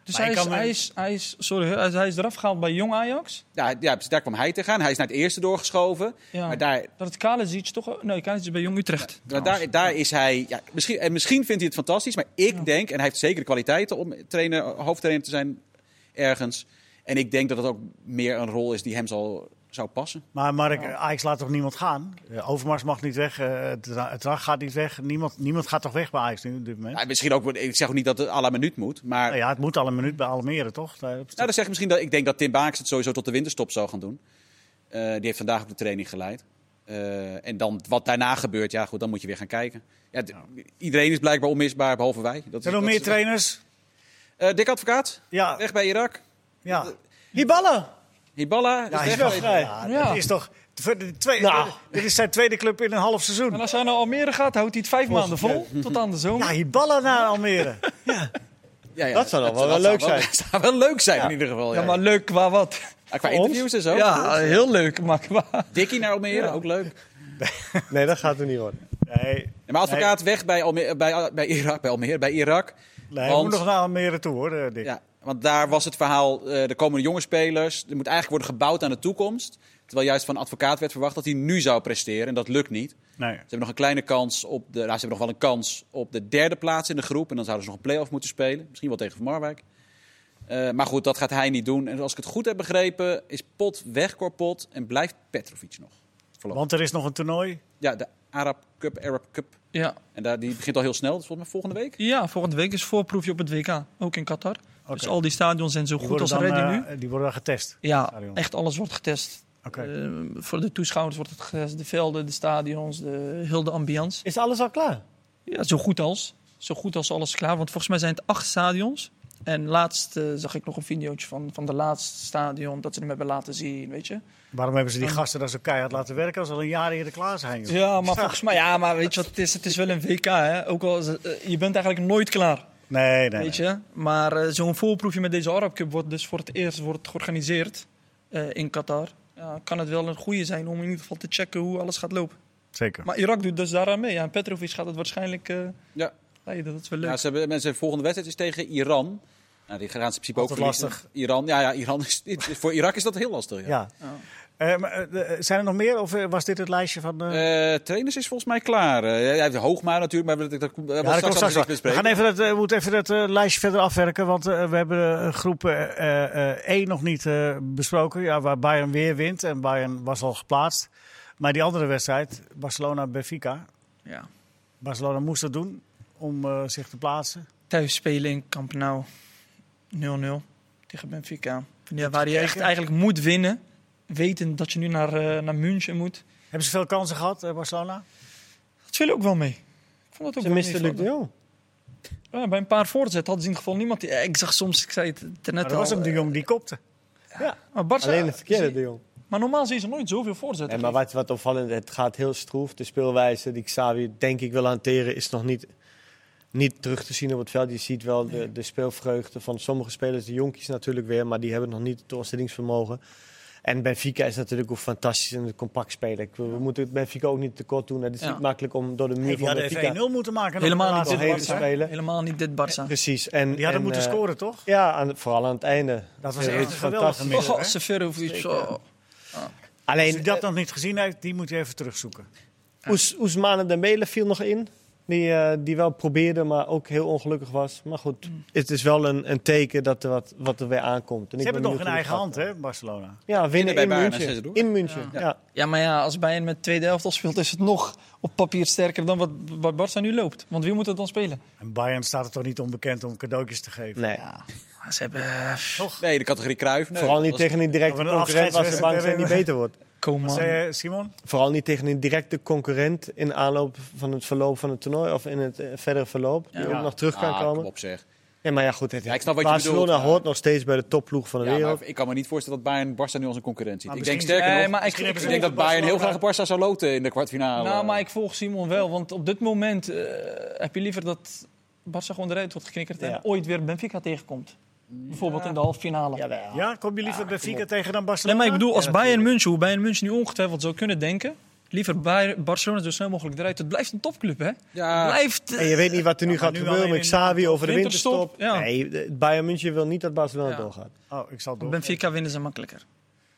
[SPEAKER 4] Dus hij is,
[SPEAKER 1] kan me-
[SPEAKER 4] hij, is, hij, is, sorry, hij is- hij is eraf gehaald bij Jong Ajax.
[SPEAKER 2] Ja, ja, dus daar kwam hij te gaan. Hij is naar het eerste doorgeschoven.
[SPEAKER 4] Ja.
[SPEAKER 2] Maar daar,
[SPEAKER 4] Dat het Kalisic toch... Nee, Kalisic is bij Jong Utrecht.
[SPEAKER 2] Maar daar, daar is hij. Ja, misschien, en misschien vindt hij het fantastisch, maar ik denk, en hij heeft zeker de kwaliteiten om trainer, hoofdtrainer te zijn ergens. En ik denk dat het ook meer een rol is die hem zal, zou passen.
[SPEAKER 1] Maar Mark, Ajax laat toch niemand gaan? Overmars mag niet weg, eh, het Drag gaat niet weg. Niemand, niemand gaat toch weg bij Ajax nu op dit moment?
[SPEAKER 2] Ja, misschien ook, ik zeg ook niet dat het à la minuut moet, maar
[SPEAKER 1] Nou ja, het moet al een minuut bij Almere, toch?
[SPEAKER 2] Nou, dan zeg ik misschien dat ik denk dat Tim Baaks het sowieso tot de winterstop zou gaan doen. Eh, die heeft vandaag ook de training geleid. Eh, en dan wat daarna gebeurt, ja goed, dan moet je weer gaan kijken. Ja, Iedereen is blijkbaar onmisbaar, behalve wij. Dat is,
[SPEAKER 1] Zijn er nog meer trainers?
[SPEAKER 2] Eh, Dick Advocaat,
[SPEAKER 1] Ja,
[SPEAKER 2] weg bij Irak.
[SPEAKER 1] ja.
[SPEAKER 3] Hiballa!
[SPEAKER 2] Hiballa,
[SPEAKER 1] Ja,
[SPEAKER 2] is
[SPEAKER 1] is wel vrij.
[SPEAKER 3] Ja.
[SPEAKER 1] Ja,
[SPEAKER 4] Ja.
[SPEAKER 1] dit is toch... de- de tweede-
[SPEAKER 3] Nou.
[SPEAKER 1] Dit is zijn tweede club in een half
[SPEAKER 4] En
[SPEAKER 1] seizoen.
[SPEAKER 4] als hij naar Almere gaat, houdt hij het vijf maanden vol. Tot aan de zomer.
[SPEAKER 1] Ja, Hiballa naar Almere.
[SPEAKER 2] Ja, ja,
[SPEAKER 3] Dat zou nog wel
[SPEAKER 2] dat
[SPEAKER 3] leuk
[SPEAKER 2] zou
[SPEAKER 3] zijn.
[SPEAKER 2] Dat zou wel leuk zijn in ieder geval. Ja,
[SPEAKER 4] Ja, maar leuk qua wat?
[SPEAKER 2] Ja, qua interviews en zo.
[SPEAKER 4] Ja, heel leuk. Maar qua...
[SPEAKER 2] Dikkie naar Almere,
[SPEAKER 4] Ja.
[SPEAKER 2] ook leuk.
[SPEAKER 3] Nee, dat gaat er niet worden.
[SPEAKER 1] Nee,
[SPEAKER 2] En maar advocaat weg bij, Almere, bij, bij Irak, bij Almere, bij Irak.
[SPEAKER 1] nee hij
[SPEAKER 2] Want-
[SPEAKER 1] moet nog naar Almere toe, hoor, eh, Dick.
[SPEAKER 2] Ja, want daar was het verhaal, eh er komen jonge spelers. Er moet eigenlijk worden gebouwd aan de toekomst. Terwijl juist van advocaat werd verwacht dat hij nu zou presteren. En dat lukt niet.
[SPEAKER 1] Nee.
[SPEAKER 2] Ze hebben nog een kleine kans op de, nou, ze hebben nog wel een kans op de derde plaats in de groep. En dan zouden ze nog een play-off moeten spelen. Misschien wel tegen Van Marwijk. Eh, maar goed, dat gaat hij niet doen. En als ik het goed heb begrepen, is Pot weg, Corpot. En blijft Petrovic nog. Voorlopig.
[SPEAKER 1] Want er is nog een toernooi.
[SPEAKER 2] Ja, de Arab Cup, Arab Cup.
[SPEAKER 4] Ja.
[SPEAKER 2] En daar, die begint al heel snel. Dat is volgens mij volgende week.
[SPEAKER 4] ja, volgende week is voorproefje op het WK. Ook in Qatar. Dus al die stadions zijn zo
[SPEAKER 1] Die
[SPEAKER 4] goed als ready nu.
[SPEAKER 1] eh, die worden dan getest.
[SPEAKER 4] Ja,
[SPEAKER 1] stadion.
[SPEAKER 4] echt alles wordt getest. Eh, voor de toeschouwers wordt het getest. De velden, de stadions, de, heel de ambiance.
[SPEAKER 3] Is alles al klaar?
[SPEAKER 4] Ja, zo goed als. Zo goed als alles klaar. Want volgens mij zijn het acht stadions. En laatst eh, zag ik nog een videootje van, van de laatste stadion. Dat ze hem hebben laten zien, weet je.
[SPEAKER 1] Waarom hebben ze die gasten daar zo keihard laten werken als ze al een jaar eerder klaar zijn? joh?
[SPEAKER 4] Ja, maar volgens mij... Ja, maar weet je wat het is? Het is wel een WK, hè. Ook al, je bent eigenlijk nooit klaar,
[SPEAKER 1] Nee, nee.
[SPEAKER 4] weet
[SPEAKER 1] nee.
[SPEAKER 4] je. Maar eh, zo'n voorproefje met deze Arab Cup wordt dus voor het eerst wordt georganiseerd eh, in Qatar. Ja, kan het wel een goede zijn om in ieder geval te checken hoe alles gaat lopen.
[SPEAKER 1] Zeker.
[SPEAKER 4] Maar Irak doet dus daaraan mee. Ja, en Petrovic gaat het waarschijnlijk eh
[SPEAKER 2] Ja.
[SPEAKER 4] leiden. Dat is wel leuk.
[SPEAKER 2] Ja, ze hebben, mensen, de volgende wedstrijd is tegen Iran. Nou, die gaan ze in principe ook verliezen.
[SPEAKER 1] lastig.
[SPEAKER 2] Iran, ja, ja, Iran is, voor Irak is dat heel lastig. Ja.
[SPEAKER 1] Eh, maar, eh, zijn er nog meer? Of eh, was dit het lijstje van... eh,
[SPEAKER 2] Eh, trainers is volgens mij klaar. Eh, hij heeft Hoogma natuurlijk, maar dat, dat, dat, dat,
[SPEAKER 1] Ja, dat komt straks wel. We,
[SPEAKER 2] bespreken.
[SPEAKER 1] gaan even eh, we moeten even het eh, lijstje verder afwerken, want eh, we hebben eh, groep eh, eh, E nog niet eh, besproken. Ja, waar Bayern weer wint en Bayern was al geplaatst. Maar die andere wedstrijd, Barcelona-Benfica.
[SPEAKER 4] Ja.
[SPEAKER 1] Barcelona moest het doen om eh, zich te plaatsen.
[SPEAKER 4] Thuis spelen in Camp Nou 0-0 tegen Benfica. Ja, waar je echt eigenlijk moet winnen. Weten dat je nu naar, eh, naar München moet.
[SPEAKER 1] Hebben ze veel kansen gehad, eh, Barcelona?
[SPEAKER 4] Dat viel ook wel mee. Ik vond het ook
[SPEAKER 3] Ze
[SPEAKER 4] wel
[SPEAKER 3] misten Luc de. Jong.
[SPEAKER 4] Ja, bij een paar voorzet hadden ze in ieder geval niemand. Die, ik zag soms, ik zei het net
[SPEAKER 1] Maar
[SPEAKER 4] al.
[SPEAKER 1] was hem de
[SPEAKER 4] eh,
[SPEAKER 1] jong die kopte.
[SPEAKER 4] maar, Barca,
[SPEAKER 3] Alleen het verkeerde de Jong.
[SPEAKER 4] maar normaal zie je ze nooit zoveel voorzetten.
[SPEAKER 3] En maar wat, wat opvallend, het gaat heel stroef. De speelwijze die Xavi denk ik wil hanteren is nog niet, niet terug te zien op het veld. Je ziet wel de, de speelvreugde van sommige spelers, de jonkies natuurlijk weer, maar die hebben nog niet het doorzettingsvermogen. En Benfica is natuurlijk ook fantastisch en compact spelen. Ik, we moeten het Benfica ook niet tekort doen. Het is
[SPEAKER 4] Ja.
[SPEAKER 3] niet makkelijk om door de muur
[SPEAKER 1] Hey,
[SPEAKER 3] van
[SPEAKER 1] hadden
[SPEAKER 3] Benfica...
[SPEAKER 1] even 1-0 moeten maken.
[SPEAKER 4] Helemaal
[SPEAKER 1] de
[SPEAKER 4] niet dit. Barca.
[SPEAKER 3] spelen.
[SPEAKER 4] Helemaal niet dit Barca.
[SPEAKER 3] Precies. En,
[SPEAKER 1] Die hadden
[SPEAKER 3] en,
[SPEAKER 1] moeten
[SPEAKER 3] eh,
[SPEAKER 1] scoren, toch?
[SPEAKER 3] Ja, aan, vooral aan het einde.
[SPEAKER 1] Dat was echt
[SPEAKER 3] fantastisch.
[SPEAKER 1] middag.
[SPEAKER 4] Oh,
[SPEAKER 1] hè?
[SPEAKER 4] Seferovic. Oh.
[SPEAKER 1] Als
[SPEAKER 3] Alleen,
[SPEAKER 1] u dat nog niet gezien heeft, die moet je even terugzoeken.
[SPEAKER 3] Oes, Oesmane Dembele viel nog in. Die, eh, die wel probeerde, maar ook heel ongelukkig was. Maar goed,
[SPEAKER 4] Mm.
[SPEAKER 3] het is wel een, een teken dat er wat, wat er weer aankomt. En
[SPEAKER 1] Ze
[SPEAKER 3] ik
[SPEAKER 1] hebben
[SPEAKER 3] ben
[SPEAKER 1] nog in
[SPEAKER 3] benieuwd
[SPEAKER 1] eigen hand, hè, Barcelona.
[SPEAKER 3] Ja, winnen
[SPEAKER 2] bij
[SPEAKER 3] in
[SPEAKER 2] Bayern,
[SPEAKER 3] München. In München,
[SPEAKER 4] Ja.
[SPEAKER 3] ja.
[SPEAKER 4] Ja, maar ja, als Bayern met tweede elftal speelt, is het nog op papier sterker dan wat, wat Barca nu loopt. Want wie moet het dan spelen?
[SPEAKER 1] En Bayern staat er toch niet onbekend om cadeautjes te geven.
[SPEAKER 3] Nee,
[SPEAKER 4] Ja, ze hebben...
[SPEAKER 2] Nee, de categorie Cruijff. Nee,
[SPEAKER 3] vooral niet tegen een directe
[SPEAKER 1] een
[SPEAKER 3] concurrent bang zijn die
[SPEAKER 1] afscheidswedstrijd
[SPEAKER 3] beter wordt.
[SPEAKER 4] Koeman.
[SPEAKER 1] Wat zei je, Simon?
[SPEAKER 3] Vooral niet tegen een directe concurrent in aanloop van het verloop van het toernooi of in het eh, verdere verloop. Die
[SPEAKER 4] Ja.
[SPEAKER 3] ook nog terug kan
[SPEAKER 2] Ah,
[SPEAKER 3] komen.
[SPEAKER 2] kom op zeg.
[SPEAKER 3] Ja, maar ja, goed. Het,
[SPEAKER 2] Ja, ik snap wat je
[SPEAKER 3] Barcelona
[SPEAKER 2] bedoelt, maar-
[SPEAKER 3] hoort nog steeds bij de topploeg van de
[SPEAKER 2] Ja,
[SPEAKER 3] wereld.
[SPEAKER 2] maar ik kan me niet voorstellen dat Bayern Barça nu als een concurrent ziet.
[SPEAKER 1] Maar
[SPEAKER 2] ik denk
[SPEAKER 1] misschien-
[SPEAKER 2] sterker
[SPEAKER 4] Nee,
[SPEAKER 2] nog,
[SPEAKER 4] maar ik,
[SPEAKER 1] misschien
[SPEAKER 4] ik,
[SPEAKER 1] hebben
[SPEAKER 2] ik
[SPEAKER 1] ze
[SPEAKER 2] denk dat Bayern heel graag
[SPEAKER 1] Barcelona-
[SPEAKER 2] Barça zou loten in de kwartfinale.
[SPEAKER 4] Nou, maar ik volg Simon wel. Want op dit moment eh, heb je liever dat Barça gewoon eruit wordt geknikkerd
[SPEAKER 3] Ja.
[SPEAKER 4] en ooit weer Benfica tegenkomt. Bijvoorbeeld in de halve finale.
[SPEAKER 3] Jawel.
[SPEAKER 1] Ja, kom je liever Benfica
[SPEAKER 3] kom op.
[SPEAKER 1] tegen dan
[SPEAKER 4] Nee,
[SPEAKER 1] Barcelona?
[SPEAKER 4] maar ik bedoel, als
[SPEAKER 3] Ja,
[SPEAKER 4] Bayern. München, hoe Bayern München nu ongetwijfeld zou kunnen denken. Liever Bayern, Barcelona zo snel mogelijk eruit. Het blijft een topclub, hè?
[SPEAKER 2] ja,
[SPEAKER 4] blijft.
[SPEAKER 3] En je weet niet wat er nu
[SPEAKER 1] Ja,
[SPEAKER 3] gaat
[SPEAKER 1] nu
[SPEAKER 3] gebeuren met Xavi over de
[SPEAKER 4] winterstop,
[SPEAKER 3] winterstop.
[SPEAKER 4] ja.
[SPEAKER 3] Nee, Bayern München wil niet dat Barcelona
[SPEAKER 4] Ja.
[SPEAKER 3] doorgaat.
[SPEAKER 1] Oh, ik zal door.
[SPEAKER 4] Benfica winnen ze makkelijker.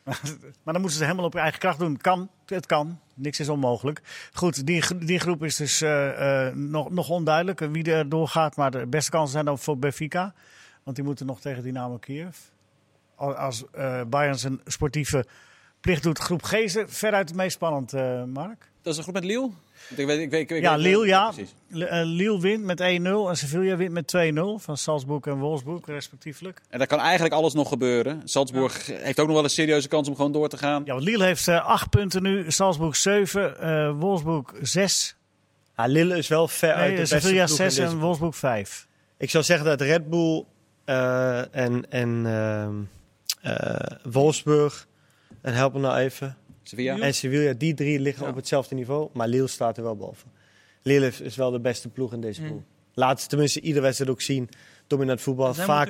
[SPEAKER 1] Maar dan moeten ze helemaal op eigen kracht doen. Kan, het kan. Niks is onmogelijk. Goed, die, die groep is dus eh, eh, nog, nog onduidelijk eh, wie er doorgaat. Maar de beste kansen zijn dan voor Benfica. Want die moeten nog tegen Dynamo Kiev. Al- Als eh Bayern zijn sportieve plicht doet. Groep G is er veruit het meest spannend, eh, Mark.
[SPEAKER 2] dat is een groep met Lille. Ik weet, ik weet, ik weet,
[SPEAKER 1] Ja, Lille, ja. eh, Lille wint met 1-0 en Sevilla wint met 2-0. Van Salzburg en Wolfsburg respectievelijk.
[SPEAKER 2] En daar kan eigenlijk alles nog gebeuren. Salzburg heeft ook nog wel een serieuze kans om gewoon door te gaan.
[SPEAKER 1] Ja, want Lille heeft eh 8 punten nu. Salzburg 7. eh Wolfsburg 6.
[SPEAKER 3] Ja, Lille is wel ver uit de beste
[SPEAKER 1] Sevilla
[SPEAKER 3] ploeg in
[SPEAKER 1] 6
[SPEAKER 3] deze
[SPEAKER 1] en Wolfsburg 5.
[SPEAKER 3] Ik zou zeggen dat Red Bull eh, en, en ehm, eh, Wolfsburg, en help me nou even,
[SPEAKER 2] Sevilla.
[SPEAKER 3] en Sevilla, die drie liggen
[SPEAKER 4] Ja.
[SPEAKER 3] op hetzelfde niveau. Maar Lille staat er wel boven. Lille is- wel de beste ploeg in deze
[SPEAKER 4] Mm.
[SPEAKER 3] pool. Laat ze tenminste iedere wedstrijd ook zien. Dominant voetbal. Vaak,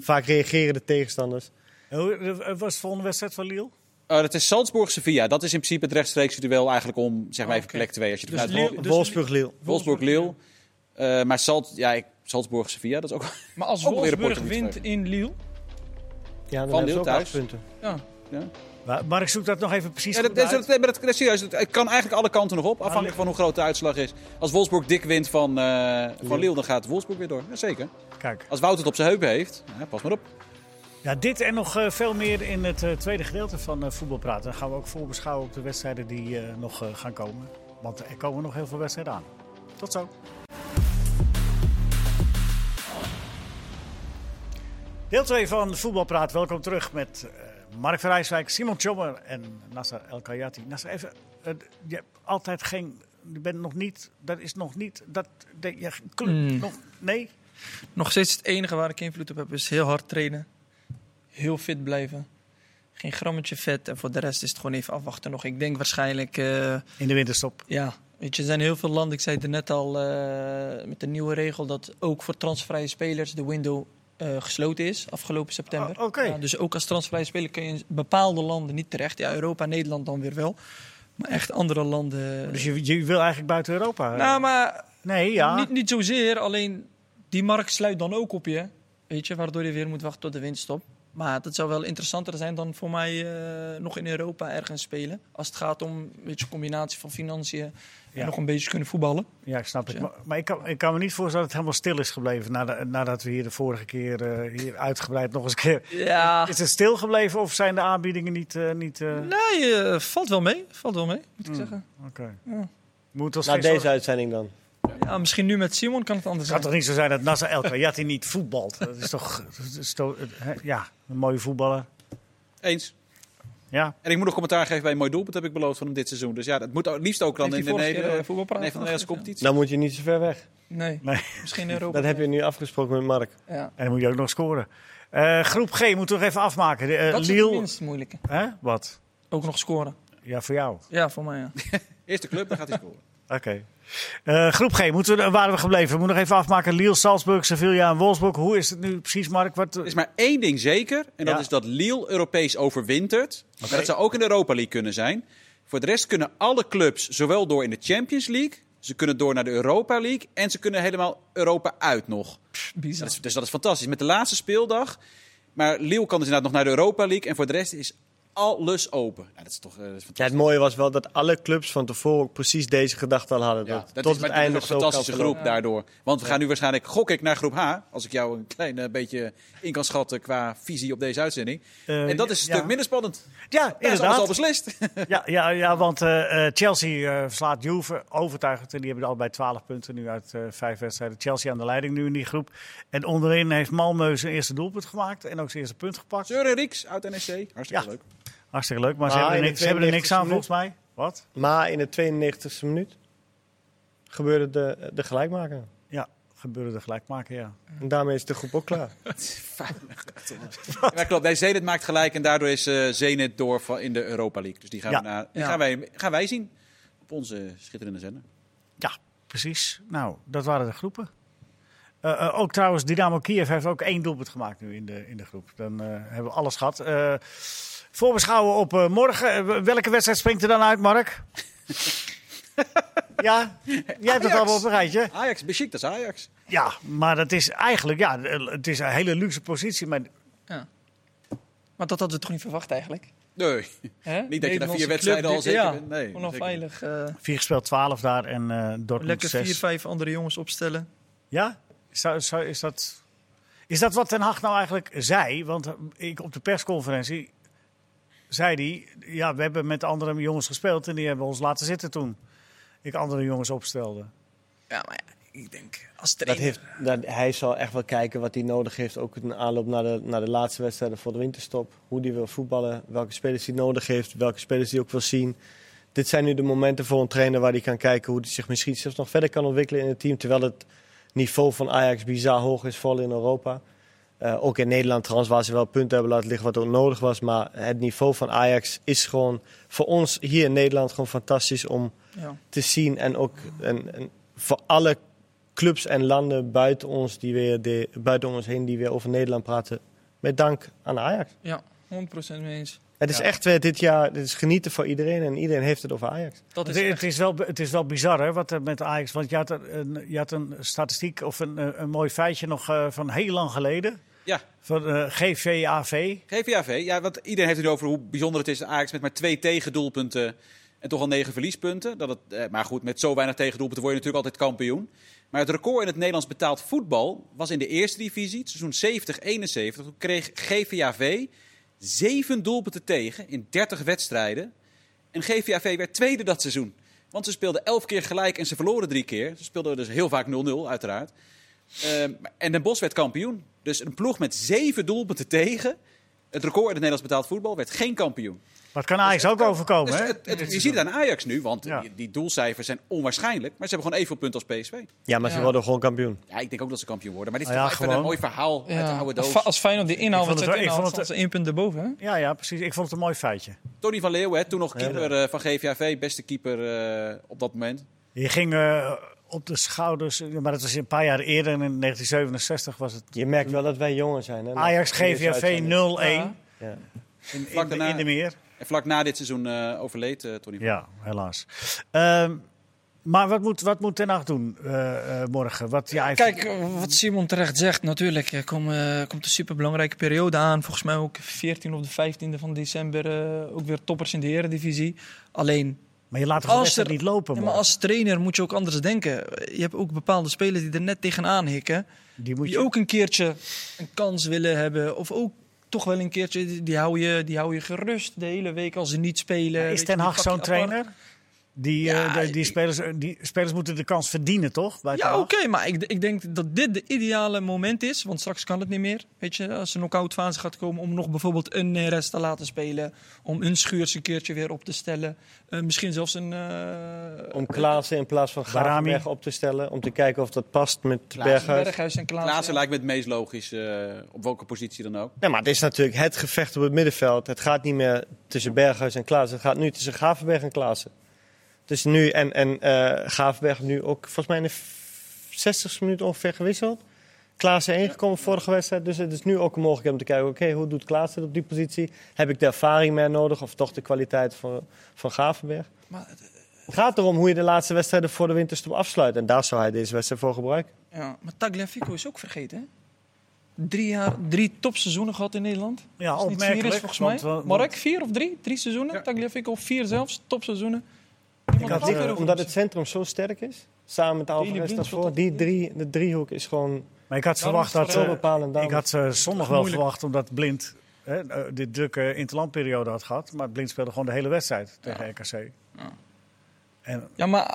[SPEAKER 3] vaak reageren de tegenstanders.
[SPEAKER 1] Hoe eh, was de volgende wedstrijd van Lille?
[SPEAKER 2] Oh, dat is Salzburg-Sevilla. Dat is in principe het rechtstreeks duel eigenlijk om zeg maar
[SPEAKER 4] Oh,
[SPEAKER 2] even plek 2. Als je
[SPEAKER 4] Dus Lille-
[SPEAKER 2] uitgaat.
[SPEAKER 4] dus-
[SPEAKER 3] Wolfsburg-Lille.
[SPEAKER 2] Wolfsburg-Lille. Eh, maar Salt, ja, ik- Salzburg-Sevilla, dat is ook...
[SPEAKER 4] Maar als Wolfsburg wint in Lille.
[SPEAKER 3] Ja, dan
[SPEAKER 2] Van
[SPEAKER 3] hebben ze
[SPEAKER 2] Lille
[SPEAKER 3] ook
[SPEAKER 2] thuis.
[SPEAKER 3] acht punten.
[SPEAKER 4] Ja.
[SPEAKER 1] Maar, maar ik zoek dat nog even precies
[SPEAKER 2] Ja, dat, dat, maar dat, dat is serieus. Het kan eigenlijk alle kanten nog op, afhankelijk van hoe groot de uitslag is. Als Wolfsburg dik wint van, eh van Lille, dan gaat Wolfsburg weer door. Jazeker.
[SPEAKER 1] Kijk,
[SPEAKER 2] Als Wout het op zijn heupen heeft, ja, pas maar op.
[SPEAKER 1] ja, dit en nog eh, veel meer in het eh, tweede gedeelte van eh voetbalpraten. Dan gaan we ook voorbeschouwen op de wedstrijden die eh, nog gaan komen. Want er komen nog heel veel wedstrijden aan. Tot zo. Deel 2 van Voetbalpraat. Welkom terug met eh, Mark van Rijswijk, Simon Tjommer en Nasser El Kayati. Nasser, even, eh, je hebt altijd geen, je bent nog niet, dat is nog niet, dat, dat je, club,
[SPEAKER 4] Mm.
[SPEAKER 1] nog, nee?
[SPEAKER 4] Nog steeds het enige waar ik invloed op heb is heel hard trainen. Heel fit blijven. Geen grammetje vet. En voor de rest is het gewoon even afwachten nog. Ik denk waarschijnlijk... eh,
[SPEAKER 1] In de winterstop.
[SPEAKER 4] Ja, weet je, er zijn heel veel landen. Ik zei het net al met de nieuwe regel dat ook voor transvrije spelers de window eh, gesloten is afgelopen september.
[SPEAKER 1] Oh.
[SPEAKER 4] Ja, dus ook als transvrije speler kun je in bepaalde landen niet terecht. Ja, Europa, Nederland dan weer wel. Maar echt andere landen.
[SPEAKER 1] Dus je, je wil eigenlijk buiten Europa?
[SPEAKER 4] nou, maar
[SPEAKER 1] nee, ja.
[SPEAKER 4] niet, niet zozeer. Alleen die markt sluit dan ook op je. Weet je, waardoor je weer moet wachten tot de winststop. Maar dat zou wel interessanter zijn dan voor mij eh, nog in Europa ergens spelen. Als het gaat om een beetje combinatie van financiën
[SPEAKER 1] Ja.
[SPEAKER 4] nog een beetje kunnen voetballen.
[SPEAKER 1] Ja, ik snap het.
[SPEAKER 4] Ja.
[SPEAKER 1] Maar, maar ik, kan, ik kan me niet voorstellen dat het helemaal stil is gebleven nadat, nadat we hier de vorige keer eh, hier uitgebreid nog eens een keer...
[SPEAKER 4] Ja,
[SPEAKER 1] Is het stil gebleven of zijn de aanbiedingen niet... eh, niet eh,
[SPEAKER 4] nee, valt wel mee. Valt wel mee, moet ik
[SPEAKER 1] Mm.
[SPEAKER 4] zeggen.
[SPEAKER 1] Oké.
[SPEAKER 4] Ja.
[SPEAKER 1] Moet
[SPEAKER 3] Na deze
[SPEAKER 1] zorgen-
[SPEAKER 3] uitzending dan.
[SPEAKER 4] Ja, misschien nu met Simon kan het anders
[SPEAKER 1] Het kan
[SPEAKER 4] zijn.
[SPEAKER 1] toch niet zo zijn dat Nasser El Kayati niet voetbalt? Dat is toch... dat is toch hè, ja, een mooie voetballer.
[SPEAKER 2] Eens.
[SPEAKER 1] Ja,
[SPEAKER 2] En ik moet nog commentaar geven bij een mooi doelpunt, heb ik beloofd van hem dit seizoen. Dus ja, dat moet liefst ook dan in de,
[SPEAKER 4] vorige keer,
[SPEAKER 2] Neder-
[SPEAKER 4] eh, voetbalpraat
[SPEAKER 2] nee, van de Nederlandse
[SPEAKER 4] afgegeven?
[SPEAKER 2] competitie.
[SPEAKER 3] Dan moet je niet zo ver weg.
[SPEAKER 4] Nee,
[SPEAKER 1] nee.
[SPEAKER 4] misschien in Europa.
[SPEAKER 3] Dat heb je nu afgesproken met Mark.
[SPEAKER 4] Ja.
[SPEAKER 1] En dan moet je ook nog scoren. Eh, groep G moeten we nog even afmaken. De, eh,
[SPEAKER 4] Dat is het minst moeilijke.
[SPEAKER 1] Hè? Wat?
[SPEAKER 4] Ook nog scoren.
[SPEAKER 1] Ja, voor jou.
[SPEAKER 4] Ja, voor mij ja.
[SPEAKER 2] Eerste club, dan gaat hij scoren.
[SPEAKER 1] Oké. Eh, groep G, moeten we, waar waren we gebleven? We moeten nog even afmaken. Lille, Salzburg, Sevilla en Wolfsburg. Hoe is het nu precies, Mark? Wat,
[SPEAKER 2] Er is maar één ding zeker. En dat is dat Lille Europees overwintert. Maar dat zou ook in de Europa League kunnen zijn. Voor de rest kunnen alle clubs zowel door in de Champions League. Ze kunnen door naar de Europa League. En ze kunnen helemaal Europa uit nog.
[SPEAKER 4] Bizar.
[SPEAKER 2] Dat is, dus dat is fantastisch. Met de laatste speeldag. Maar Lille kan dus inderdaad nog naar de Europa League. En voor de rest is alles open. Nou, dat is toch eh, dat is
[SPEAKER 3] Ja, het mooie was wel dat alle clubs van tevoren ook precies deze gedachte al hadden.
[SPEAKER 2] Ja,
[SPEAKER 3] dat
[SPEAKER 2] dat
[SPEAKER 3] tot
[SPEAKER 2] is
[SPEAKER 3] het
[SPEAKER 2] maar
[SPEAKER 3] einde
[SPEAKER 2] een fantastische groep daardoor. Want we gaan nu waarschijnlijk, gok ik, naar groep H. Als ik jou een klein eh, beetje in kan schatten qua visie op deze uitzending.
[SPEAKER 1] eh,
[SPEAKER 2] en dat is een
[SPEAKER 1] ja.
[SPEAKER 2] stuk minder spannend.
[SPEAKER 1] Ja,
[SPEAKER 2] Daar is alles al
[SPEAKER 1] inderdaad.
[SPEAKER 2] beslist.
[SPEAKER 1] Ja, ja, ja want eh, eh, Chelsea eh, verslaat Juve overtuigend. En die hebben allebei 12 punten nu uit vijf wedstrijden. Chelsea aan de leiding nu in die groep. En onderin heeft Malmö zijn eerste doelpunt gemaakt. En ook zijn eerste punt gepakt.
[SPEAKER 2] Søren Rieks uit NEC. Hartstikke
[SPEAKER 1] Ja.
[SPEAKER 2] leuk.
[SPEAKER 1] Hartstikke leuk, maar ze
[SPEAKER 3] Maar
[SPEAKER 1] hebben er niks, ze hebben er niks aan
[SPEAKER 3] 92e
[SPEAKER 1] volgens mij. Wat?
[SPEAKER 3] Maar in de 92e minuut gebeurde de, de gelijkmaker.
[SPEAKER 1] Ja, gebeurde de gelijkmaker, ja.
[SPEAKER 3] En daarmee is de groep ook klaar.
[SPEAKER 2] Ja, klopt. Nee, Zenit maakt gelijk en daardoor is eh Zenit door van- in de Europa League. Dus die, gaan,
[SPEAKER 1] Ja.
[SPEAKER 2] we na, die
[SPEAKER 4] Ja.
[SPEAKER 2] gaan, wij, gaan wij zien op onze schitterende zender.
[SPEAKER 1] Ja, precies. Nou, dat waren de groepen. Eh, eh, ook trouwens, Dynamo Kiev heeft ook één doelpunt gemaakt nu in de, in de groep. Dan eh, hebben we alles gehad. Eh, voorbeschouwen op eh, morgen. Eh, welke wedstrijd springt er dan uit, Mark? ja, jij hebt het allemaal op een rijtje.
[SPEAKER 2] Ajax, Besiktas Ajax.
[SPEAKER 1] Ja, maar dat is eigenlijk, ja, het is een hele luxe positie. Maar
[SPEAKER 4] Maar dat hadden we toch niet verwacht eigenlijk?
[SPEAKER 2] Nee,
[SPEAKER 4] Hè?
[SPEAKER 2] niet dat je na
[SPEAKER 4] Nederlandse
[SPEAKER 2] vier wedstrijden al zeker
[SPEAKER 4] ja,
[SPEAKER 2] bent. Nee,
[SPEAKER 4] Gewoon al
[SPEAKER 2] zeker niet.
[SPEAKER 4] veilig. eh,
[SPEAKER 1] vier gespeeld, 12 daar en eh Dortmund
[SPEAKER 4] lekker
[SPEAKER 1] 6.
[SPEAKER 4] vier, vijf andere jongens opstellen.
[SPEAKER 1] Ja? Is dat, is, dat, is dat wat Ten Hag nou eigenlijk zei? Want eh, ik, op de persconferentie zei hij... Ja, we hebben met andere jongens gespeeld en die hebben ons laten zitten toen. Ik andere jongens opstelde.
[SPEAKER 4] Ja, maar ja, ik denk als
[SPEAKER 3] Dat
[SPEAKER 4] trainer...
[SPEAKER 3] heeft, dat, hij zal echt wel kijken wat hij nodig heeft. Ook in aanloop naar de, naar de laatste wedstrijden voor de winterstop. Hoe hij wil voetballen. Welke spelers hij nodig heeft. Welke spelers hij ook wil zien. Dit zijn nu de momenten voor een trainer waar hij kan kijken hoe hij zich misschien zelfs nog verder kan ontwikkelen in het team. Terwijl het niveau van Ajax bizar hoog is, vooral in Europa. Eh, ook in Nederland trouwens, waar ze wel punten hebben laten liggen wat ook nodig was. Maar het niveau van Ajax is gewoon voor ons hier in Nederland gewoon fantastisch om
[SPEAKER 4] Ja.
[SPEAKER 3] te zien. En ook en, en voor alle clubs en landen buiten ons, die weer de, buiten ons heen die weer over Nederland praten. Met dank aan Ajax.
[SPEAKER 4] ja, 100% mee eens.
[SPEAKER 3] Het is
[SPEAKER 1] Ja.
[SPEAKER 3] echt weer dit jaar, dit is genieten voor iedereen en iedereen heeft het over Ajax.
[SPEAKER 4] Dat is
[SPEAKER 1] Het,
[SPEAKER 4] echt-
[SPEAKER 1] het, is wel, het is wel bizar hè, wat er met Ajax... Want je had een, je had een statistiek of een, eh, een mooi feitje nog eh, van heel lang geleden.
[SPEAKER 2] Ja,
[SPEAKER 1] Van eh, GVAV.
[SPEAKER 2] GVAV. Ja, want iedereen heeft het over hoe bijzonder het is dat Ajax met maar twee tegendoelpunten en toch al negen verliespunten. Dat het, eh, maar goed, met zo weinig tegendoelpunten word je natuurlijk altijd kampioen. Maar het record in het Nederlands betaald voetbal was in de eerste divisie, het seizoen 70-71. Toen kreeg GVAV zeven doelpunten tegen in 30 wedstrijden. En GVAV werd tweede dat seizoen. Want ze speelden elf keer gelijk en ze verloren drie keer. Ze speelden dus heel vaak 0-0, uiteraard. Ehm, en Den Bosch werd kampioen. Dus een ploeg met zeven doelpunten tegen. Het record in het Nederlands betaald voetbal werd geen kampioen.
[SPEAKER 1] Dat kan Ajax ook overkomen.
[SPEAKER 2] Dus
[SPEAKER 1] hè?
[SPEAKER 2] het- het- je ziet het aan Ajax nu, want
[SPEAKER 1] Ja.
[SPEAKER 2] die, die doelcijfers zijn onwaarschijnlijk. Maar ze hebben gewoon evenveel punten als PSV.
[SPEAKER 3] Ja, maar ze
[SPEAKER 4] Ja.
[SPEAKER 3] worden gewoon kampioen.
[SPEAKER 2] Ja, ik denk ook dat ze kampioen worden. Maar dit is
[SPEAKER 1] Nou ja,
[SPEAKER 2] een mooi verhaal uit de oude
[SPEAKER 4] Als,
[SPEAKER 2] doos.
[SPEAKER 4] als Feyenoord die
[SPEAKER 1] vond
[SPEAKER 4] wat
[SPEAKER 1] het
[SPEAKER 4] inhaalt, ze één punt erboven. Hè?
[SPEAKER 1] Ja, ja, precies. Ik vond het een mooi feitje.
[SPEAKER 2] Tony van Leeuwen, hè, toen nog keeper eh, van GVAV, beste keeper eh, op dat moment.
[SPEAKER 1] Je ging eh, op de schouders, maar dat was een paar jaar eerder, in 1967 was het
[SPEAKER 3] Je merkt wel dat wij jonger zijn. Hè?
[SPEAKER 1] Ajax
[SPEAKER 3] uitzending.
[SPEAKER 1] 0-1
[SPEAKER 4] Ja.
[SPEAKER 1] In, in de meer.
[SPEAKER 2] En vlak na dit seizoen eh, overleed eh, Tony van
[SPEAKER 1] Ja, helaas. Ehm, maar wat moet, wat moet Ten Hag doen eh, eh, morgen? Wat, ja,
[SPEAKER 4] Kijk, wat Simon terecht zegt, natuurlijk er kom, komt een superbelangrijke periode aan. Volgens mij ook 14 of de 15e van december eh, ook weer toppers in de eredivisie. Alleen,
[SPEAKER 1] maar je laat toch de
[SPEAKER 4] als
[SPEAKER 1] wedstrijd
[SPEAKER 4] er-
[SPEAKER 1] niet lopen,
[SPEAKER 4] ja,
[SPEAKER 1] man.
[SPEAKER 4] maar als trainer moet je ook anders denken. Je hebt ook bepaalde spelers die er net tegenaan hikken.
[SPEAKER 1] Die moet
[SPEAKER 4] Die
[SPEAKER 1] je...
[SPEAKER 4] ook een keertje een kans willen hebben. Of ook toch wel een keertje, die- hou je, die hou je gerust de hele week als ze niet spelen.
[SPEAKER 1] Is Ten Hag zo'n trainer? Die,
[SPEAKER 4] Ja,
[SPEAKER 1] eh, de- die, spelers, die spelers moeten de kans verdienen, toch?
[SPEAKER 4] Ja, oké, maar ik, ik denk dat dit de ideale moment is. Want straks kan het niet meer. Weet je, als een knock-out fase gaat komen om nog bijvoorbeeld een Neres te laten spelen. Om een schuurs een keertje weer op te stellen. Eh, misschien zelfs een... eh,
[SPEAKER 3] Om Klaassen in plaats van. Gravenberg op te stellen. Om te kijken of dat past met
[SPEAKER 2] Klaassen.
[SPEAKER 3] Berghuis.
[SPEAKER 4] Berghuis en Klaassen.
[SPEAKER 2] Klaassen lijkt me het meest logisch, eh, op welke positie dan ook.
[SPEAKER 3] Ja, maar het is natuurlijk het gevecht op het middenveld. Het gaat niet meer tussen Berghuis en Klaassen. Het gaat nu tussen Gravenberg en Klaassen. Dus nu, en, en eh Gravenberg nu ook volgens mij in de 60 minuten ongeveer gewisseld. Klaassen ingekomen vorige wedstrijd. Dus het is nu ook een mogelijkheid om te kijken, oké, hoe doet Klaassen het op die positie? Heb ik de ervaring meer nodig of toch de kwaliteit van, van Gravenberg?
[SPEAKER 4] Maar,
[SPEAKER 3] Het gaat erom hoe je de laatste wedstrijden voor de winterstop afsluit. En daar zou hij deze wedstrijd voor gebruiken.
[SPEAKER 4] ja, maar Tagliafico is ook vergeten, hè? Drie, jaar, drie topseizoenen gehad in Nederland.
[SPEAKER 1] Ja, opmerkelijk.
[SPEAKER 4] vier is, volgens mij.
[SPEAKER 1] want, eh, want-
[SPEAKER 4] Mark, vier of drie? Drie seizoenen?
[SPEAKER 2] Ja.
[SPEAKER 4] Tagliafico, vier zelfs. Topseizoenen.
[SPEAKER 1] Had, eh,
[SPEAKER 4] er
[SPEAKER 3] Omdat
[SPEAKER 4] over
[SPEAKER 3] het centrum zo sterk is, samen met Alvarez daarvoor. Die drie, de driehoek is gewoon
[SPEAKER 1] Maar ik had verwacht dat...
[SPEAKER 3] zo
[SPEAKER 1] eh,
[SPEAKER 3] bepalend.
[SPEAKER 1] ik had eh, zondag wel verwacht, omdat Blind hè, eh, dit drukke interlandperiode had gehad. Maar Blind speelde gewoon de hele wedstrijd tegen RKC.
[SPEAKER 4] Ja.
[SPEAKER 1] En
[SPEAKER 4] Ja, maar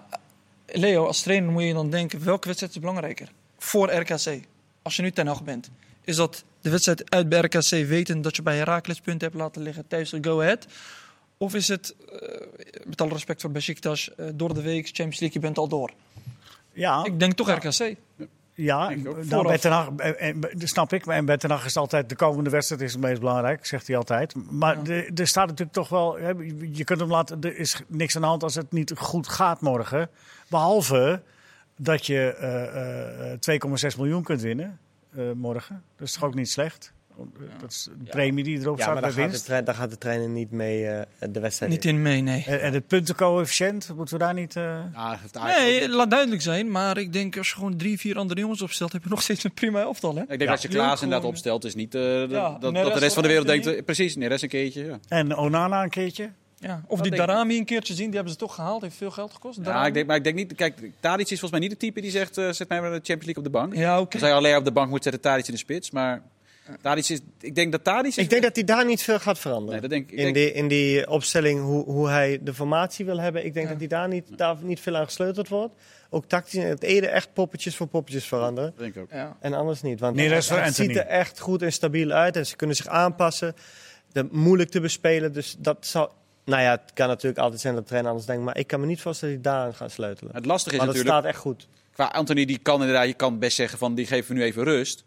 [SPEAKER 4] Leo, als trainer moet je dan denken, welke wedstrijd is belangrijker? Voor RKC, als je nu ten Hag bent. Is dat de wedstrijd uit bij RKC weten dat je bij Heracles punten hebt laten liggen thuis door Go Ahead? Of is het, eh, met alle respect voor Besiktas, eh, door de week Champions League, je bent al door?
[SPEAKER 1] Ja,
[SPEAKER 4] Ik denk toch RKC.
[SPEAKER 1] ja
[SPEAKER 2] denk ik ook.
[SPEAKER 1] nou,
[SPEAKER 4] Vooraf.
[SPEAKER 1] bij Ten Hag, eh, dat snap ik. Maar en bij Ten Hag is altijd de komende wedstrijd is het meest belangrijk, zegt hij altijd. Maar
[SPEAKER 4] Ja.
[SPEAKER 1] de- er staat natuurlijk toch wel, hè, je kunt hem laten, er is niks aan de hand als het niet goed gaat morgen. Behalve dat je eh, eh, 2,6 miljoen kunt winnen eh, morgen. Dat is toch ook niet slecht? Dat is de premie die erop
[SPEAKER 3] Ja,
[SPEAKER 1] staat
[SPEAKER 3] maar
[SPEAKER 1] bij
[SPEAKER 3] daar gaat, de
[SPEAKER 1] winst.
[SPEAKER 3] trein, daar gaat de trainer niet mee eh, de wedstrijd
[SPEAKER 4] Niet
[SPEAKER 3] in.
[SPEAKER 4] in mee, nee.
[SPEAKER 1] En, en het puntencoëfficiënt, moeten we daar niet... eh,
[SPEAKER 2] Ja,
[SPEAKER 4] Nee, laat duidelijk zijn. Maar ik denk als je gewoon drie, vier andere jongens opstelt, heb je nog steeds een prima elftal. Hè?
[SPEAKER 2] Ik denk
[SPEAKER 1] Ja.
[SPEAKER 2] dat je Klaas inderdaad opstelt, is niet eh, dat,
[SPEAKER 4] Ja,
[SPEAKER 2] dat, dat
[SPEAKER 4] Neres
[SPEAKER 2] de rest van de wereld denkt... Eh, precies, Neres een keertje. Ja,
[SPEAKER 1] En Onana een keertje.
[SPEAKER 4] Ja. Of
[SPEAKER 2] Dat
[SPEAKER 4] die. Darami een keertje zien, die hebben ze toch gehaald. Heeft veel geld gekost.
[SPEAKER 2] ja ik denk, maar ik denk niet... Kijk, Tadic is volgens mij niet de type die zegt... eh, zet mij maar de Champions League op de bank.
[SPEAKER 4] Ja, oké.
[SPEAKER 2] Als hij alleen op de bank moet zetten, Tadic in de spits. Maar Tadic is... Ik denk dat Tadic... Is,
[SPEAKER 3] Ik denk dat hij daar niet veel gaat veranderen.
[SPEAKER 2] Nee, dat denk ik.
[SPEAKER 3] in,
[SPEAKER 2] denk-
[SPEAKER 3] die, in die opstelling, hoe, hoe hij de formatie wil hebben. Ik denk
[SPEAKER 4] Ja.
[SPEAKER 3] dat hij daar niet, daar niet veel aan gesleuteld wordt. Ook tactisch het ene echt poppetjes voor poppetjes veranderen.
[SPEAKER 2] dat denk ik ook.
[SPEAKER 4] Ja.
[SPEAKER 3] En anders niet. Want het, ziet er echt goed en stabiel uit. En ze kunnen zich aanpassen. De, moeilijk te bespelen. Dus dat zal... Nou ja, het kan natuurlijk altijd zijn dat de trainer anders denkt. Maar ik kan me niet voorstellen dat hij daaraan gaat sleutelen.
[SPEAKER 2] Het lastige is
[SPEAKER 3] Maar dat
[SPEAKER 2] natuurlijk...
[SPEAKER 3] staat echt goed.
[SPEAKER 2] Qua Anthony, die kan inderdaad... Je kan best zeggen van, die geven we nu even rust.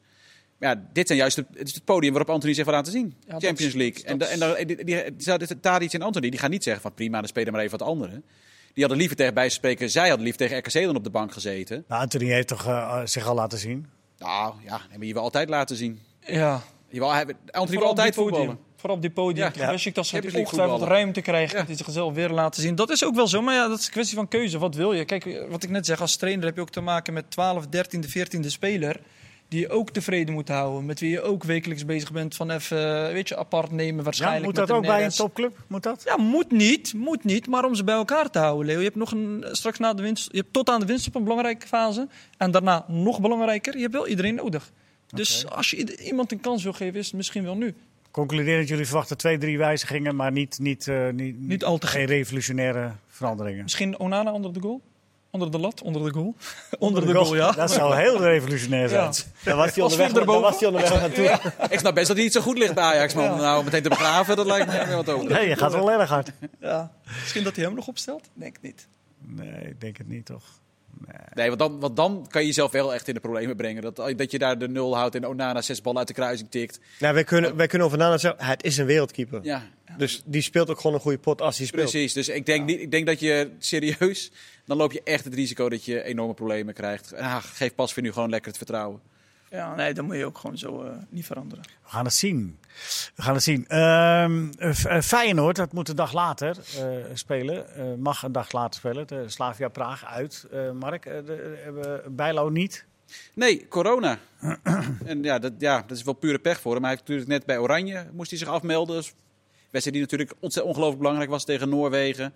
[SPEAKER 2] Ja, dit zijn juist het, het, is het podium waarop Anthony zich wil laten zien.
[SPEAKER 4] Ja,
[SPEAKER 2] Champions League.
[SPEAKER 4] dat
[SPEAKER 2] en, en dan, die, die, die, Tadic en Anthony, die gaan niet zeggen van... Prima, dan spelen maar even wat anderen. Die hadden liever tegen bij te spreken... Zij hadden liever tegen RKC dan op de bank gezeten.
[SPEAKER 1] Nou, Anthony heeft toch eh, zich al laten zien.
[SPEAKER 2] Nou, ja, nee, maar je wil altijd laten zien.
[SPEAKER 4] ja.
[SPEAKER 2] Je wil, hij, Anthony wil
[SPEAKER 4] Vooral
[SPEAKER 2] altijd
[SPEAKER 4] die podium.
[SPEAKER 2] voetballen.
[SPEAKER 4] Vooral op die podium.
[SPEAKER 2] Ja.
[SPEAKER 4] Ja. Wist ik dat ze ongetwijfeld ruimte krijgt.
[SPEAKER 2] Ja.
[SPEAKER 4] Dat zichzelf weer laten zien. Dat is ook wel zo. Maar ja, dat is een kwestie van keuze. Wat wil je? Kijk, wat ik net zeg. Als trainer heb je ook te maken met 12, 13e, 14e speler. Die je ook tevreden moet houden. Met wie je ook wekelijks bezig bent. Van even, weet je, apart nemen
[SPEAKER 1] Ja,
[SPEAKER 4] waarschijnlijk.
[SPEAKER 1] moet
[SPEAKER 4] met
[SPEAKER 1] dat ook bij een topclub? Moet dat?
[SPEAKER 4] Ja, moet niet. Moet niet. Maar om ze bij elkaar te houden, Leo. Je hebt nog een, straks na de winst. Je hebt tot aan de winst op een belangrijke fase. En daarna nog belangrijker. Je hebt wel iedereen nodig. Dus als je iemand een kans wil geven, is het misschien wel nu.
[SPEAKER 1] Concludeer dat jullie verwachten twee, drie wijzigingen, maar niet, niet, eh, niet,
[SPEAKER 4] Niet al te
[SPEAKER 1] geen revolutionaire veranderingen.
[SPEAKER 4] Misschien Onana onder de goal? Onder de lat, onder de goal? onder de goal, ja.
[SPEAKER 1] Dat zou heel revolutionair zijn.
[SPEAKER 4] Ja.
[SPEAKER 3] Daar was hij onderweg,
[SPEAKER 4] Vink
[SPEAKER 3] daar
[SPEAKER 4] erboven.
[SPEAKER 3] was hij onderweg naartoe.
[SPEAKER 2] Ik snap best dat hij niet zo goed ligt bij Ajax. Maar om nou meteen te begraven, dat lijkt me wat over.
[SPEAKER 1] Nee, je gaat wel erg hard.
[SPEAKER 4] ja. Misschien dat hij hem nog opstelt? Denk ik niet.
[SPEAKER 1] Nee, ik denk het niet, toch?
[SPEAKER 2] Nee, want dan, want dan kan je jezelf wel echt in de problemen brengen. Dat, dat je daar de nul houdt en Onana zes ballen uit de kruising tikt.
[SPEAKER 3] Nou, wij, kunnen, wij kunnen over nadenken. zeggen, Het is een wereldkeeper.
[SPEAKER 2] Ja,
[SPEAKER 3] Dus die speelt ook gewoon een goede pot als hij speelt.
[SPEAKER 2] precies. Dus ik denk, niet, ik denk dat je serieus... Dan loop je echt het risico dat je enorme problemen krijgt. Ah, geef pas voor nu gewoon lekker het vertrouwen.
[SPEAKER 4] Ja, nee, dan moet je ook gewoon zo eh, niet veranderen.
[SPEAKER 1] We gaan het zien. We gaan het zien. Ehm, eh, eh, Feyenoord, dat moet een dag later eh, spelen. Eh, mag een dag later spelen. De Slavia Praag uit. Eh, Mark, eh, de- hebben Bijlo niet.
[SPEAKER 2] Nee, corona. en ja dat, ja, dat is wel pure pech voor hem. Hij heeft natuurlijk net bij Oranje moest hij zich afmelden. Dus wedstrijd die natuurlijk ontzettend ongelooflijk belangrijk was tegen Noorwegen.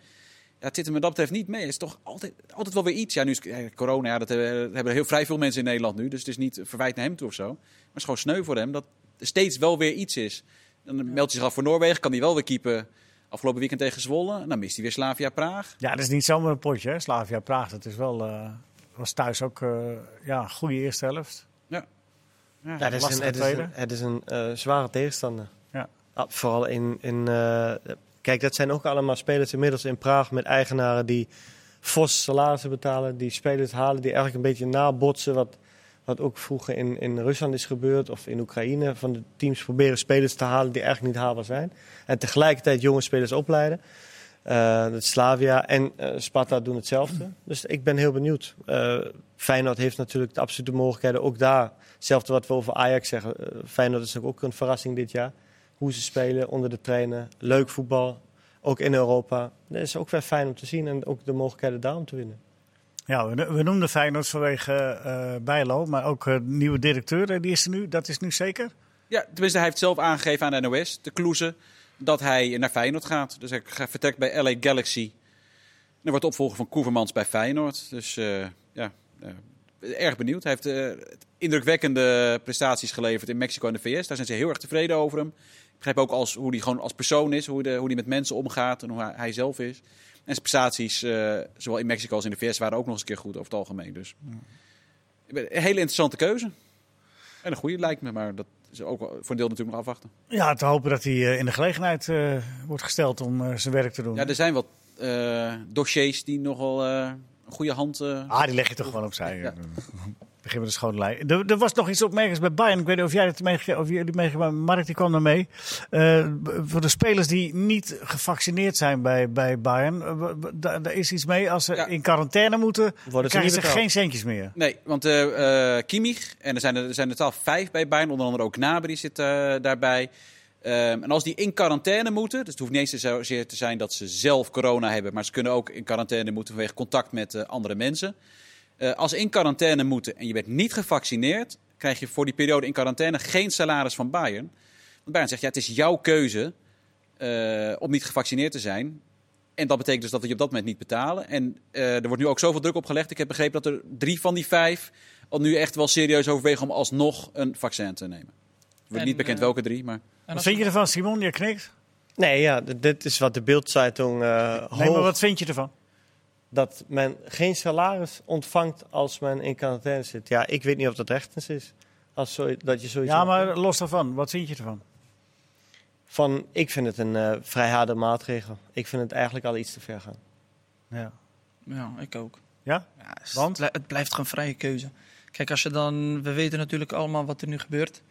[SPEAKER 2] Ja, het zit hem wat dat betreft niet mee. Het is toch altijd, altijd wel weer iets. Ja, nu is ja, corona, ja, dat hebben, heel vrij veel mensen in Nederland nu. Dus het is niet verwijt naar hem toe of zo. Maar het is gewoon sneu voor hem dat er steeds wel weer iets is. Dan meldt hij zich af voor Noorwegen, kan hij wel weer keepen. Afgelopen weekend tegen Zwolle. En dan mist hij weer Slavia Praag.
[SPEAKER 1] Ja, dat is niet zomaar een potje, hè? Slavia Praag. Dat is wel, eh, was thuis ook eh, ja, een goede eerste helft.
[SPEAKER 2] Ja.
[SPEAKER 3] Ja, het is een, het is een, het is een eh, zware tegenstander.
[SPEAKER 1] Ja.
[SPEAKER 3] Ah, vooral in. in eh, kijk, dat zijn ook allemaal spelers inmiddels in Praag met eigenaren die fors salarissen betalen. Die spelers halen die eigenlijk een beetje nabotsen. Wat, wat ook vroeger in, in Rusland is gebeurd of in Oekraïne. Van de teams proberen spelers te halen die eigenlijk niet haalbaar zijn. En tegelijkertijd jonge spelers opleiden. Eh Slavia en eh, Sparta doen hetzelfde. Dus ik ben heel benieuwd. Eh, Feyenoord heeft natuurlijk de absolute mogelijkheden. Ook daar, hetzelfde wat we over Ajax zeggen. Feyenoord is ook een verrassing dit jaar. Hoe ze spelen onder de trainer. Leuk voetbal. Ook in Europa. Dat is ook weer fijn om te zien. En ook de mogelijkheden daar om te winnen.
[SPEAKER 1] Ja, we, noemden Feyenoord vanwege eh Bijlo, maar ook eh, nieuwe directeur, eh, die is er nu. Dat is nu zeker?
[SPEAKER 2] Ja, tenminste, hij heeft zelf aangegeven aan de NOS, de Kloeze, dat hij naar Feyenoord gaat. Dus hij gaat- vertrekt bij LA Galaxy. En wordt opvolger van Koevermans bij Feyenoord. Dus eh, ja, erg benieuwd. Hij heeft indrukwekkende prestaties geleverd in Mexico en de VS. Daar zijn ze heel erg tevreden over hem. Ik begrijp ook als, hoe hij gewoon als persoon is, hoe hij hoe die met mensen omgaat en hoe hij, zelf is. En zijn prestaties, eh, zowel in Mexico als in de VS, waren ook nog eens een keer goed over het algemeen. Dus een hele interessante keuze. En een goede lijkt me, maar dat Dus ook voor een deel natuurlijk nog afwachten.
[SPEAKER 1] Ja, te hopen dat hij eh, in de gelegenheid eh, wordt gesteld om zijn werk te doen.
[SPEAKER 2] Ja, er zijn wat dossiers die nogal een goede hand...
[SPEAKER 1] Ah, die leg je toch gewoon opzij.
[SPEAKER 2] Ja.
[SPEAKER 1] Begin met de schone lijn. Er, er was nog iets opmerkends bij Bayern. Ik weet niet of jij het meegekregen of jullie Mark die kwam er mee. Eh, voor de spelers die niet gevaccineerd zijn bij, bij Bayern. eh, Daar daar is iets mee. Als ze
[SPEAKER 2] Ja.
[SPEAKER 1] in quarantaine moeten,
[SPEAKER 3] Worden
[SPEAKER 1] krijgen ze geen centjes meer.
[SPEAKER 2] Nee, want Kimmich, en er zijn er, er zijn er totaal vijf bij Bayern, onder andere ook Gnabry zit daarbij. Ehm, en als die in quarantaine moeten, dus het hoeft niet eens zozeer te zijn dat ze zelf corona hebben, maar ze kunnen ook in quarantaine moeten vanwege contact met andere mensen. Eh, als ze in quarantaine moeten en je bent niet gevaccineerd, krijg je voor die periode in quarantaine geen salaris van Bayern. Want Bayern zegt, ja, het is jouw keuze eh, om niet gevaccineerd te zijn. En dat betekent dus dat we je op dat moment niet betalen. En eh, er wordt nu ook zoveel druk op gelegd. Ik heb begrepen dat er drie van die vijf al nu echt wel serieus overwegen om alsnog een vaccin te nemen. Het wordt
[SPEAKER 4] En,
[SPEAKER 2] niet bekend welke drie, maar...
[SPEAKER 4] En
[SPEAKER 1] Wat vind je ervan, Simon? Je knikt.
[SPEAKER 3] Nee, ja, dit is wat de Bildzeitung eh
[SPEAKER 1] Nee, maar wat vind je ervan?
[SPEAKER 3] Dat men geen salaris ontvangt als men in quarantaine zit. Ja, ik weet niet of dat rechtens is. Als zo, dat je zoiets
[SPEAKER 1] Ja, maar los daarvan. Wat vind je ervan?
[SPEAKER 3] Van, ik vind het een eh, vrij harde maatregel. Ik vind het eigenlijk al iets te ver gaan.
[SPEAKER 1] Ja.
[SPEAKER 4] Ja, ik ook.
[SPEAKER 1] Ja?
[SPEAKER 4] Ja, het,
[SPEAKER 1] Want?
[SPEAKER 4] het blijft gewoon vrije keuze. Kijk, als je dan... We weten natuurlijk allemaal wat er nu gebeurt.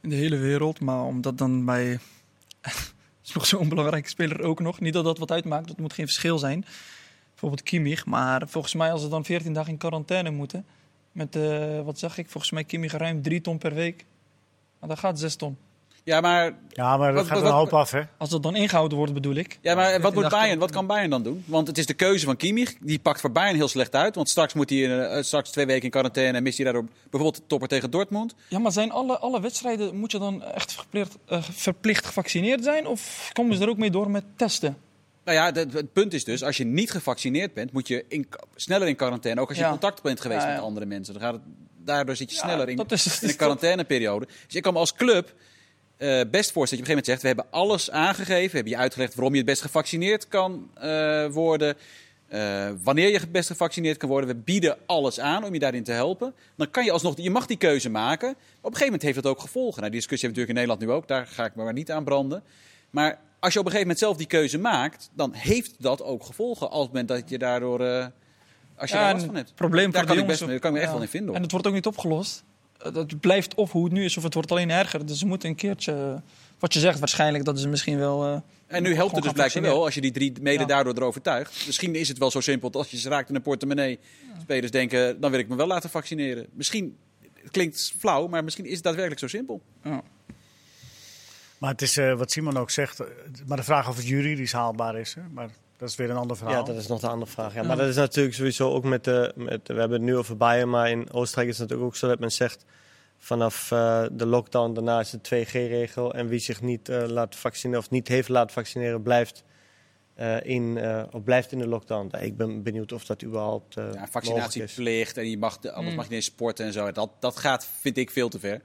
[SPEAKER 4] In de hele wereld. Maar omdat dan bij... is nog zo'n belangrijke speler ook nog. Niet dat dat wat uitmaakt. Dat moet geen verschil zijn. Bijvoorbeeld Kimmich. Maar volgens mij als ze dan 14 dagen in quarantaine moeten... Met, eh, wat zag ik? Volgens mij Kimmich ruim 3 ton per week. Maar dan gaat 6 ton.
[SPEAKER 2] Ja, maar,
[SPEAKER 1] Ja, maar dat
[SPEAKER 2] Wat-
[SPEAKER 1] gaat er
[SPEAKER 2] wat-
[SPEAKER 1] een hoop af, hè?
[SPEAKER 4] Als dat dan ingehouden wordt, bedoel ik.
[SPEAKER 2] ja, maar wat,
[SPEAKER 4] 14
[SPEAKER 2] moet
[SPEAKER 4] dagen
[SPEAKER 2] Bayern, wat kan Bayern dan doen? Want het is de keuze van Kimmich. Die pakt voor Bayern heel slecht uit. Want straks moet hij eh, straks twee weken in quarantaine en mist hij daardoor bijvoorbeeld de topper tegen Dortmund.
[SPEAKER 4] Ja, maar zijn alle, alle wedstrijden, moet je dan echt verplicht, eh, verplicht gevaccineerd zijn? Of komen ze er ook mee door met testen?
[SPEAKER 2] Nou ja, het, het punt is dus, als je niet gevaccineerd bent, moet je in, sneller in quarantaine. Ook als je
[SPEAKER 4] Ja.
[SPEAKER 2] in contact bent geweest
[SPEAKER 4] Ja, ja.
[SPEAKER 2] met andere mensen. Dan gaat het, daardoor zit je sneller in,
[SPEAKER 4] is- dat
[SPEAKER 2] in de quarantaineperiode. Dus ik kan me als club eh, best voorstellen dat je op een gegeven moment zegt... we hebben alles aangegeven, we hebben je uitgelegd waarom je het best gevaccineerd kan eh, worden... eh, wanneer je het best gevaccineerd kan worden. We bieden alles aan om je daarin te helpen. Dan kan je alsnog, je mag die keuze maken. Maar op een gegeven moment heeft dat ook gevolgen. Nou, die discussie hebben we natuurlijk in Nederland nu ook. Daar ga ik me maar niet aan branden. Maar als je op een gegeven moment zelf die keuze maakt, dan heeft dat ook gevolgen. Als het moment dat je daardoor, eh, als je
[SPEAKER 4] Ja,
[SPEAKER 2] daar last van hebt.
[SPEAKER 4] probleem
[SPEAKER 2] Daar kan ik best, daar kan ik me echt wel in vinden. hoor.
[SPEAKER 4] En het wordt ook niet opgelost. Het het blijft of hoe het nu is, of het wordt alleen erger. Dus ze moeten een keertje, eh, wat je zegt, waarschijnlijk dat ze misschien wel... eh,
[SPEAKER 2] En nu helpt het dus blijkbaar wel als je die drie mede
[SPEAKER 4] Ja.
[SPEAKER 2] daardoor erover overtuigt. Misschien is het wel zo simpel dat als je ze raakt in een portemonnee, spelers denken, dan wil ik me wel laten vaccineren. Misschien, het klinkt flauw, maar misschien is het daadwerkelijk zo simpel.
[SPEAKER 4] ja.
[SPEAKER 1] Maar het is eh, wat Simon ook zegt. eh, Maar de vraag of het juridisch haalbaar is. Hè? Maar dat is weer een ander verhaal.
[SPEAKER 3] Ja, dat is nog de andere vraag. Ja. Maar dat is natuurlijk sowieso ook met de, met, we hebben het nu over Bayern, maar in Oostenrijk is het natuurlijk ook zo dat men zegt vanaf eh, de lockdown daarna is het 2G-regel en wie zich niet eh, laat vaccineren of niet heeft laten vaccineren blijft, eh, in, eh, of blijft in de lockdown. Ik ben benieuwd of dat überhaupt eh
[SPEAKER 2] Ja, vaccinatieplicht en je mag de, anders
[SPEAKER 4] Mm.
[SPEAKER 2] mag je niet eens sporten en zo. Dat, dat gaat, vind ik, veel te ver.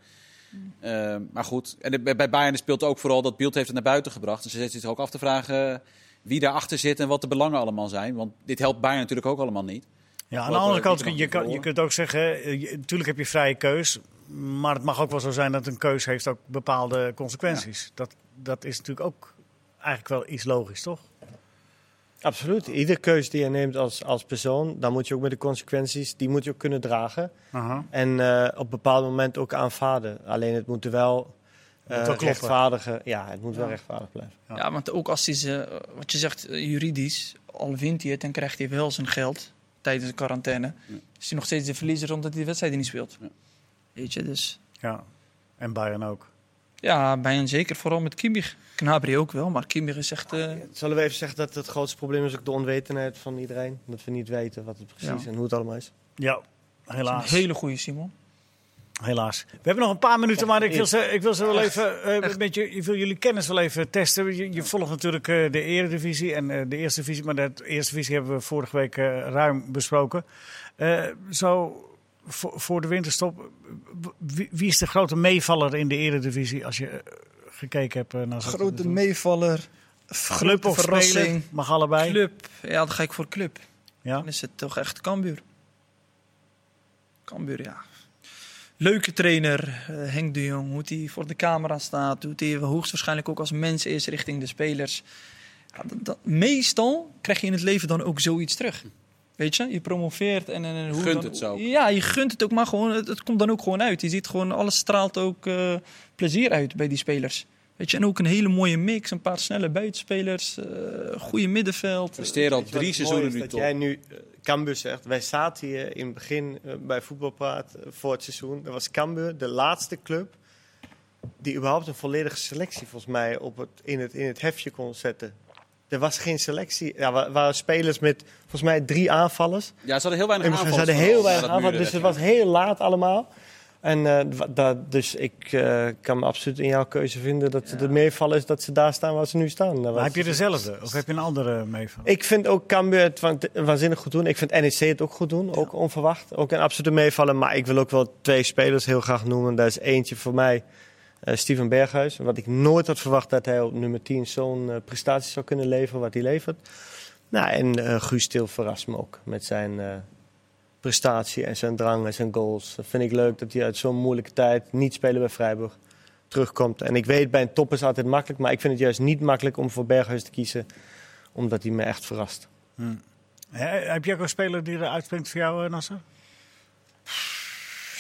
[SPEAKER 2] Eh, maar goed, en bij Bayern speelt ook vooral dat beeld heeft het naar buiten gebracht. Dus ze zitten zich ook af te vragen eh, wie daarachter zit en wat de belangen allemaal zijn. Want dit helpt Bayern natuurlijk ook allemaal niet.
[SPEAKER 1] Ja, aan de andere
[SPEAKER 2] eh,
[SPEAKER 1] kant, je, kan, je kunt ook zeggen, eh, je- natuurlijk heb je vrije keus. Maar het mag ook wel zo zijn dat een keus heeft ook bepaalde consequenties. Dat, dat is natuurlijk ook eigenlijk wel iets logisch, toch?
[SPEAKER 3] Absoluut. Iedere keuze die je neemt als, als persoon, dan moet je ook met de consequenties, die moet je ook kunnen dragen.
[SPEAKER 1] Aha.
[SPEAKER 3] En eh, op een bepaald moment ook aanvaarden. Alleen het moet er wel, eh, rechtvaardigen. Ja, het moet wel rechtvaardig blijven.
[SPEAKER 1] Ja.
[SPEAKER 4] Ja. want ook als hij ze, wat je zegt, eh, juridisch, al wint hij het, dan krijgt hij wel zijn geld tijdens de quarantaine.
[SPEAKER 2] Ja.
[SPEAKER 4] Is hij nog steeds de verliezer omdat hij de wedstrijden niet speelt.
[SPEAKER 2] Ja.
[SPEAKER 4] Weet je, dus...
[SPEAKER 1] Ja, en Bayern ook.
[SPEAKER 4] Ja, Bayern zeker, vooral met Kimmich. Gnabry ook wel, maar Kimmich is echt... eh,
[SPEAKER 3] Zullen we even zeggen dat het grootste probleem is ook de onwetendheid van iedereen? Dat we niet weten wat het precies
[SPEAKER 4] Ja.
[SPEAKER 3] en hoe het allemaal is.
[SPEAKER 1] Ja,
[SPEAKER 4] een
[SPEAKER 1] helaas.
[SPEAKER 4] hele goede Simon.
[SPEAKER 1] Helaas. We hebben nog een paar minuten, maar ik wil ze, ik wil ze wel even, eh,
[SPEAKER 4] Echt.
[SPEAKER 1] met je, ik wil jullie kennis wel even testen. Je, je volgt natuurlijk eh, de Eredivisie en eh, de Eerste Divisie, maar de Eerste Divisie hebben we vorige week eh, ruim besproken. Eh, zo voor, voor de winterstop, wie, wie is de grote meevaller in de Eredivisie als je eh, gekeken hebt eh, naar zo'n
[SPEAKER 4] Grote meevaller.
[SPEAKER 1] club of speler? Mag allebei.
[SPEAKER 4] Club. Ja, dan ga ik voor club.
[SPEAKER 1] Ja?
[SPEAKER 4] Dan is het toch echt Cambuur. Cambuur, ja. leuke trainer, eh, Henk de Jong. Hoe hij voor de camera staat. Hoe hij hoogstwaarschijnlijk ook als mens is richting de spelers. Ja, dat, dat- meestal krijg je in het leven dan ook zoiets terug. Weet je, je promoveert en, en, en hoe
[SPEAKER 2] Gunt
[SPEAKER 4] dan-
[SPEAKER 2] het zo.
[SPEAKER 4] Ja, je gunt het ook, maar gewoon, het, het komt dan ook gewoon uit. Je ziet gewoon, alles straalt ook eh, plezier uit bij die spelers. Weet je, en ook een hele mooie mix, een paar snelle buitenspelers, eh goede middenveld.
[SPEAKER 2] Presteren al
[SPEAKER 3] Weet je wat
[SPEAKER 2] drie seizoenen nu
[SPEAKER 3] Dat
[SPEAKER 2] top.
[SPEAKER 3] jij nu eh, Cambuur zegt. Wij zaten hier in het begin bij Voetbalpraat voor het seizoen. Dat was Cambuur, de laatste club die überhaupt een volledige selectie volgens mij op het, in, het, in het heftje kon zetten. Er was geen selectie. Ja, er waren spelers met volgens mij drie aanvallers.
[SPEAKER 2] Ja, ze hadden heel weinig
[SPEAKER 3] we
[SPEAKER 2] aanvallers.
[SPEAKER 3] hadden heel weinig aanvallers, dus het was heel laat allemaal. En eh, dat, dus ik eh, kan me absoluut in jouw keuze vinden dat het meevallen is dat ze daar staan waar ze nu staan.
[SPEAKER 1] Maar heb je dezelfde? Of heb je een andere meevallen?
[SPEAKER 3] ik vind ook Cambuur het wa- waanzinnig goed doen. Ik vind NEC het ook goed doen. Ook onverwacht. Ook een absolute meevallen. Maar ik wil ook wel twee spelers heel graag noemen. Daar is eentje voor mij, eh, Steven Berghuis. Wat ik nooit had verwacht dat hij op nummer 10 zo'n eh, prestatie zou kunnen leveren wat hij levert. Nou, en eh Guus Til verrast me ook met zijn prestatie en zijn drang en zijn goals. Dat vind ik leuk dat hij uit zo'n moeilijke tijd niet spelen bij Freiburg terugkomt. En ik weet, bij een top is altijd makkelijk. Maar ik vind het juist niet makkelijk om voor Berghuis te kiezen omdat hij me echt verrast.
[SPEAKER 1] Hè, heb je ook een speler die eruit springt voor jou, Nasser?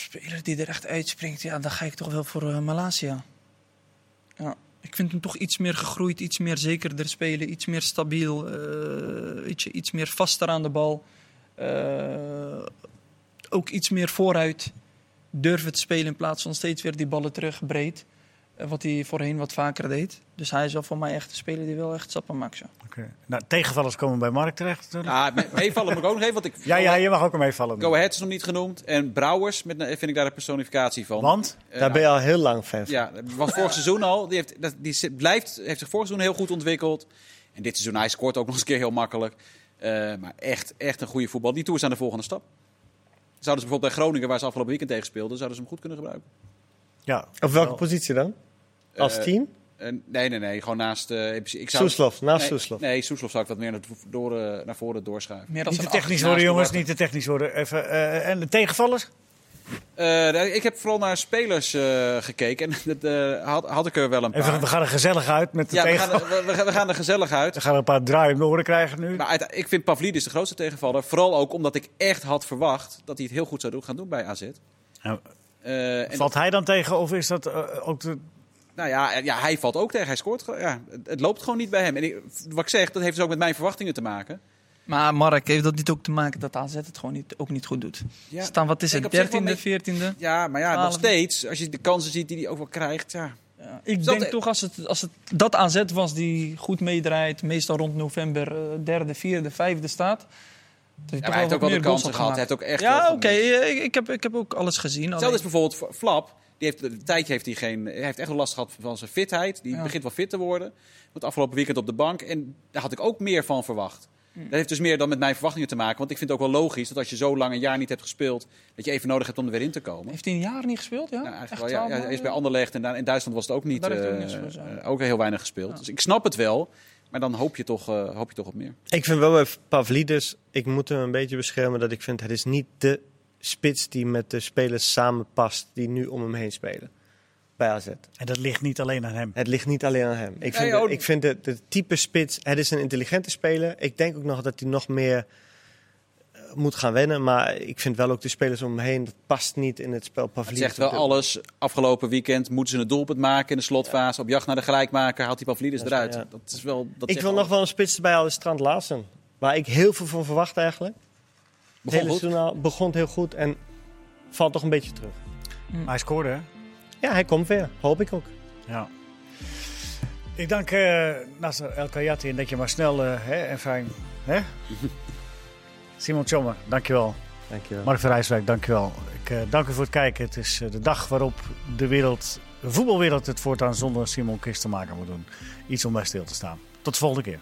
[SPEAKER 4] Speler die er echt uitspringt, ja, dan ga ik toch wel voor eh, Malasia. Ja, ik vind hem toch iets meer gegroeid, iets meer zekerder spelen, iets meer stabiel, eh, weet je, iets meer vaster aan de bal. Eh, ook iets meer vooruit durven te spelen in plaats van steeds weer die ballen terug breed. eh, wat hij voorheen wat vaker deed. Dus hij is wel voor mij echt een speler die wel echt stappen maakt.
[SPEAKER 1] Oké. Nou, tegenvallers komen bij Mark terecht natuurlijk.
[SPEAKER 2] Ja, me- meevallen moet ik ook nog even. Want ik,
[SPEAKER 1] Ja, ja, je mag ook een meevallen.
[SPEAKER 2] Go Ahead is nog niet genoemd. En Brouwers met, vind ik daar de personificatie van.
[SPEAKER 1] Want?
[SPEAKER 2] Eh,
[SPEAKER 3] Daar ben je al heel lang fan van.
[SPEAKER 2] Ja, was vorig seizoen al. Die, heeft, dat, die blijft, heeft zich vorig seizoen heel goed ontwikkeld. En dit seizoen, hij scoort ook nog eens een keer heel makkelijk. Eh, maar echt, echt een goede voetbal. Die toer aan de volgende stap. Zouden ze bijvoorbeeld bij Groningen, waar ze afgelopen weekend tegen speelden, zouden ze hem goed kunnen gebruiken.
[SPEAKER 1] Ja.
[SPEAKER 3] Op welke
[SPEAKER 1] Wel.
[SPEAKER 3] positie dan? Als
[SPEAKER 2] Eh,
[SPEAKER 3] tien?
[SPEAKER 2] En nee, nee, nee. Gewoon naast... eh, ik zou,
[SPEAKER 3] Soeslof, naast
[SPEAKER 2] nee,
[SPEAKER 3] Soeslof.
[SPEAKER 2] Nee, Soeslof zou ik wat meer naar, door, eh, naar voren doorschuiven.
[SPEAKER 4] Meer als
[SPEAKER 1] Niet te technisch worden,
[SPEAKER 2] de
[SPEAKER 1] jongens. Niet te technisch worden. Even, eh, en de tegenvallers?
[SPEAKER 2] Eh, ik heb vooral naar spelers eh, gekeken. En dat eh, had, had ik er wel een paar.
[SPEAKER 1] Even, we gaan er gezellig uit met de
[SPEAKER 2] ja, we
[SPEAKER 1] tegenvallers.
[SPEAKER 2] gaan, er- we, we gaan- we gaan er gezellig uit.
[SPEAKER 1] We gaan een paar draaien oren krijgen nu.
[SPEAKER 2] Maar uit- ik vind Pavlidis de grootste tegenvaller. Vooral ook omdat ik echt had verwacht dat hij het heel goed zou doen, gaan doen bij AZ.
[SPEAKER 1] Ja.
[SPEAKER 2] Eh, en
[SPEAKER 1] Valt hij dan tegen of is dat eh, ook de...
[SPEAKER 2] nou ja, ja, hij valt ook tegen. Hij scoort. Ja, het, loopt gewoon niet bij hem. En ik, wat ik zeg, dat heeft dus ook met mijn verwachtingen te maken.
[SPEAKER 4] Maar Mark, heeft dat niet ook te maken dat AZ het gewoon niet, ook niet goed doet?
[SPEAKER 2] Ja,
[SPEAKER 4] Staan, wat is het,
[SPEAKER 2] op zich wel
[SPEAKER 4] 13e,
[SPEAKER 2] mee-
[SPEAKER 4] 14e?
[SPEAKER 2] ja maar ja, nog steeds. Als je de kansen ziet die hij ook wel krijgt. Ja.
[SPEAKER 4] Ja, ik denk toch als het, als het dat AZ was die goed meedraait, meestal rond november eh, derde, vierde, vijfde staat. Dat
[SPEAKER 2] Ja,
[SPEAKER 4] hij
[SPEAKER 2] heeft ook wel de kansen gehad. Hij heeft ook echt
[SPEAKER 4] Ja, oké, eh, ik, ik, heb, ik heb ook alles gezien.
[SPEAKER 2] Hetzelfde is bijvoorbeeld Flap. Die heeft, een tijdje heeft hij geen. Hij heeft echt wel last gehad van zijn fitheid. Die
[SPEAKER 4] Ja.
[SPEAKER 2] begint wel fit te worden. Het afgelopen weekend op de bank. En daar had ik ook meer van verwacht.
[SPEAKER 4] Hm.
[SPEAKER 2] Dat heeft dus meer dan met mijn verwachtingen te maken. Want ik vind het ook wel logisch dat als je zo lang een jaar niet hebt gespeeld. dat je even nodig hebt om er weer in te komen.
[SPEAKER 4] Heeft hij een jaar niet gespeeld? Ja,
[SPEAKER 2] Nou, eigenlijk
[SPEAKER 4] Echt
[SPEAKER 2] wel, ja,
[SPEAKER 4] 12
[SPEAKER 2] ja, hij is bij Anderlecht en daar- in Duitsland was het ook niet.
[SPEAKER 4] Daar heeft hij ook
[SPEAKER 2] eh,
[SPEAKER 4] niet
[SPEAKER 2] eh, ook heel weinig gespeeld. Dus ik snap het wel. Maar dan hoop je toch, eh, hoop je toch op meer.
[SPEAKER 3] Ik vind wel bij Pavlidis, ik moet hem een beetje beschermen dat ik vind, het is niet de spits die met de spelers samenpast die nu om hem heen spelen. Bij AZ.
[SPEAKER 1] En dat ligt niet alleen aan hem.
[SPEAKER 3] Het ligt niet alleen aan hem. Ik vind,
[SPEAKER 2] Nee, oh,
[SPEAKER 3] de, ik vind de, de type spits, het is een intelligente speler. Ik denk ook nog dat hij nog meer eh, moet gaan wennen. Maar ik vind wel ook de spelers om hem heen, dat past niet in het spel
[SPEAKER 2] Het
[SPEAKER 3] Pavlidis.
[SPEAKER 2] zegt wel alles. Afgelopen weekend moeten ze een doelpunt maken in de slotfase. Op jacht naar de gelijkmaker haalt die Pavlidis
[SPEAKER 3] Dat is-
[SPEAKER 2] eruit.
[SPEAKER 3] ja.
[SPEAKER 2] Dat is wel, dat
[SPEAKER 3] Ik wil nog wel een spits erbij halen, Strand Larsen. Waar ik heel veel van verwacht eigenlijk. Het
[SPEAKER 2] Begon
[SPEAKER 3] hele
[SPEAKER 2] goed.
[SPEAKER 3] seizoen begon heel goed en valt toch een beetje terug.
[SPEAKER 1] Maar hij scoorde, hè?
[SPEAKER 3] Ja, hij komt weer. Hoop ik ook.
[SPEAKER 1] Ja. Ik dank eh Nasser El Kayati en dat je maar snel eh, hè, en fijn. Hè? Simon Tjommer, dankjewel.
[SPEAKER 3] Dankjewel.
[SPEAKER 1] Mark van Rijswijk, dankjewel. Ik eh, dank u voor het kijken. Het is de dag waarop de, wereld, de voetbalwereld het voortaan zonder Simon Kist te maken moet doen. Iets om bij stil te staan. Tot de volgende keer.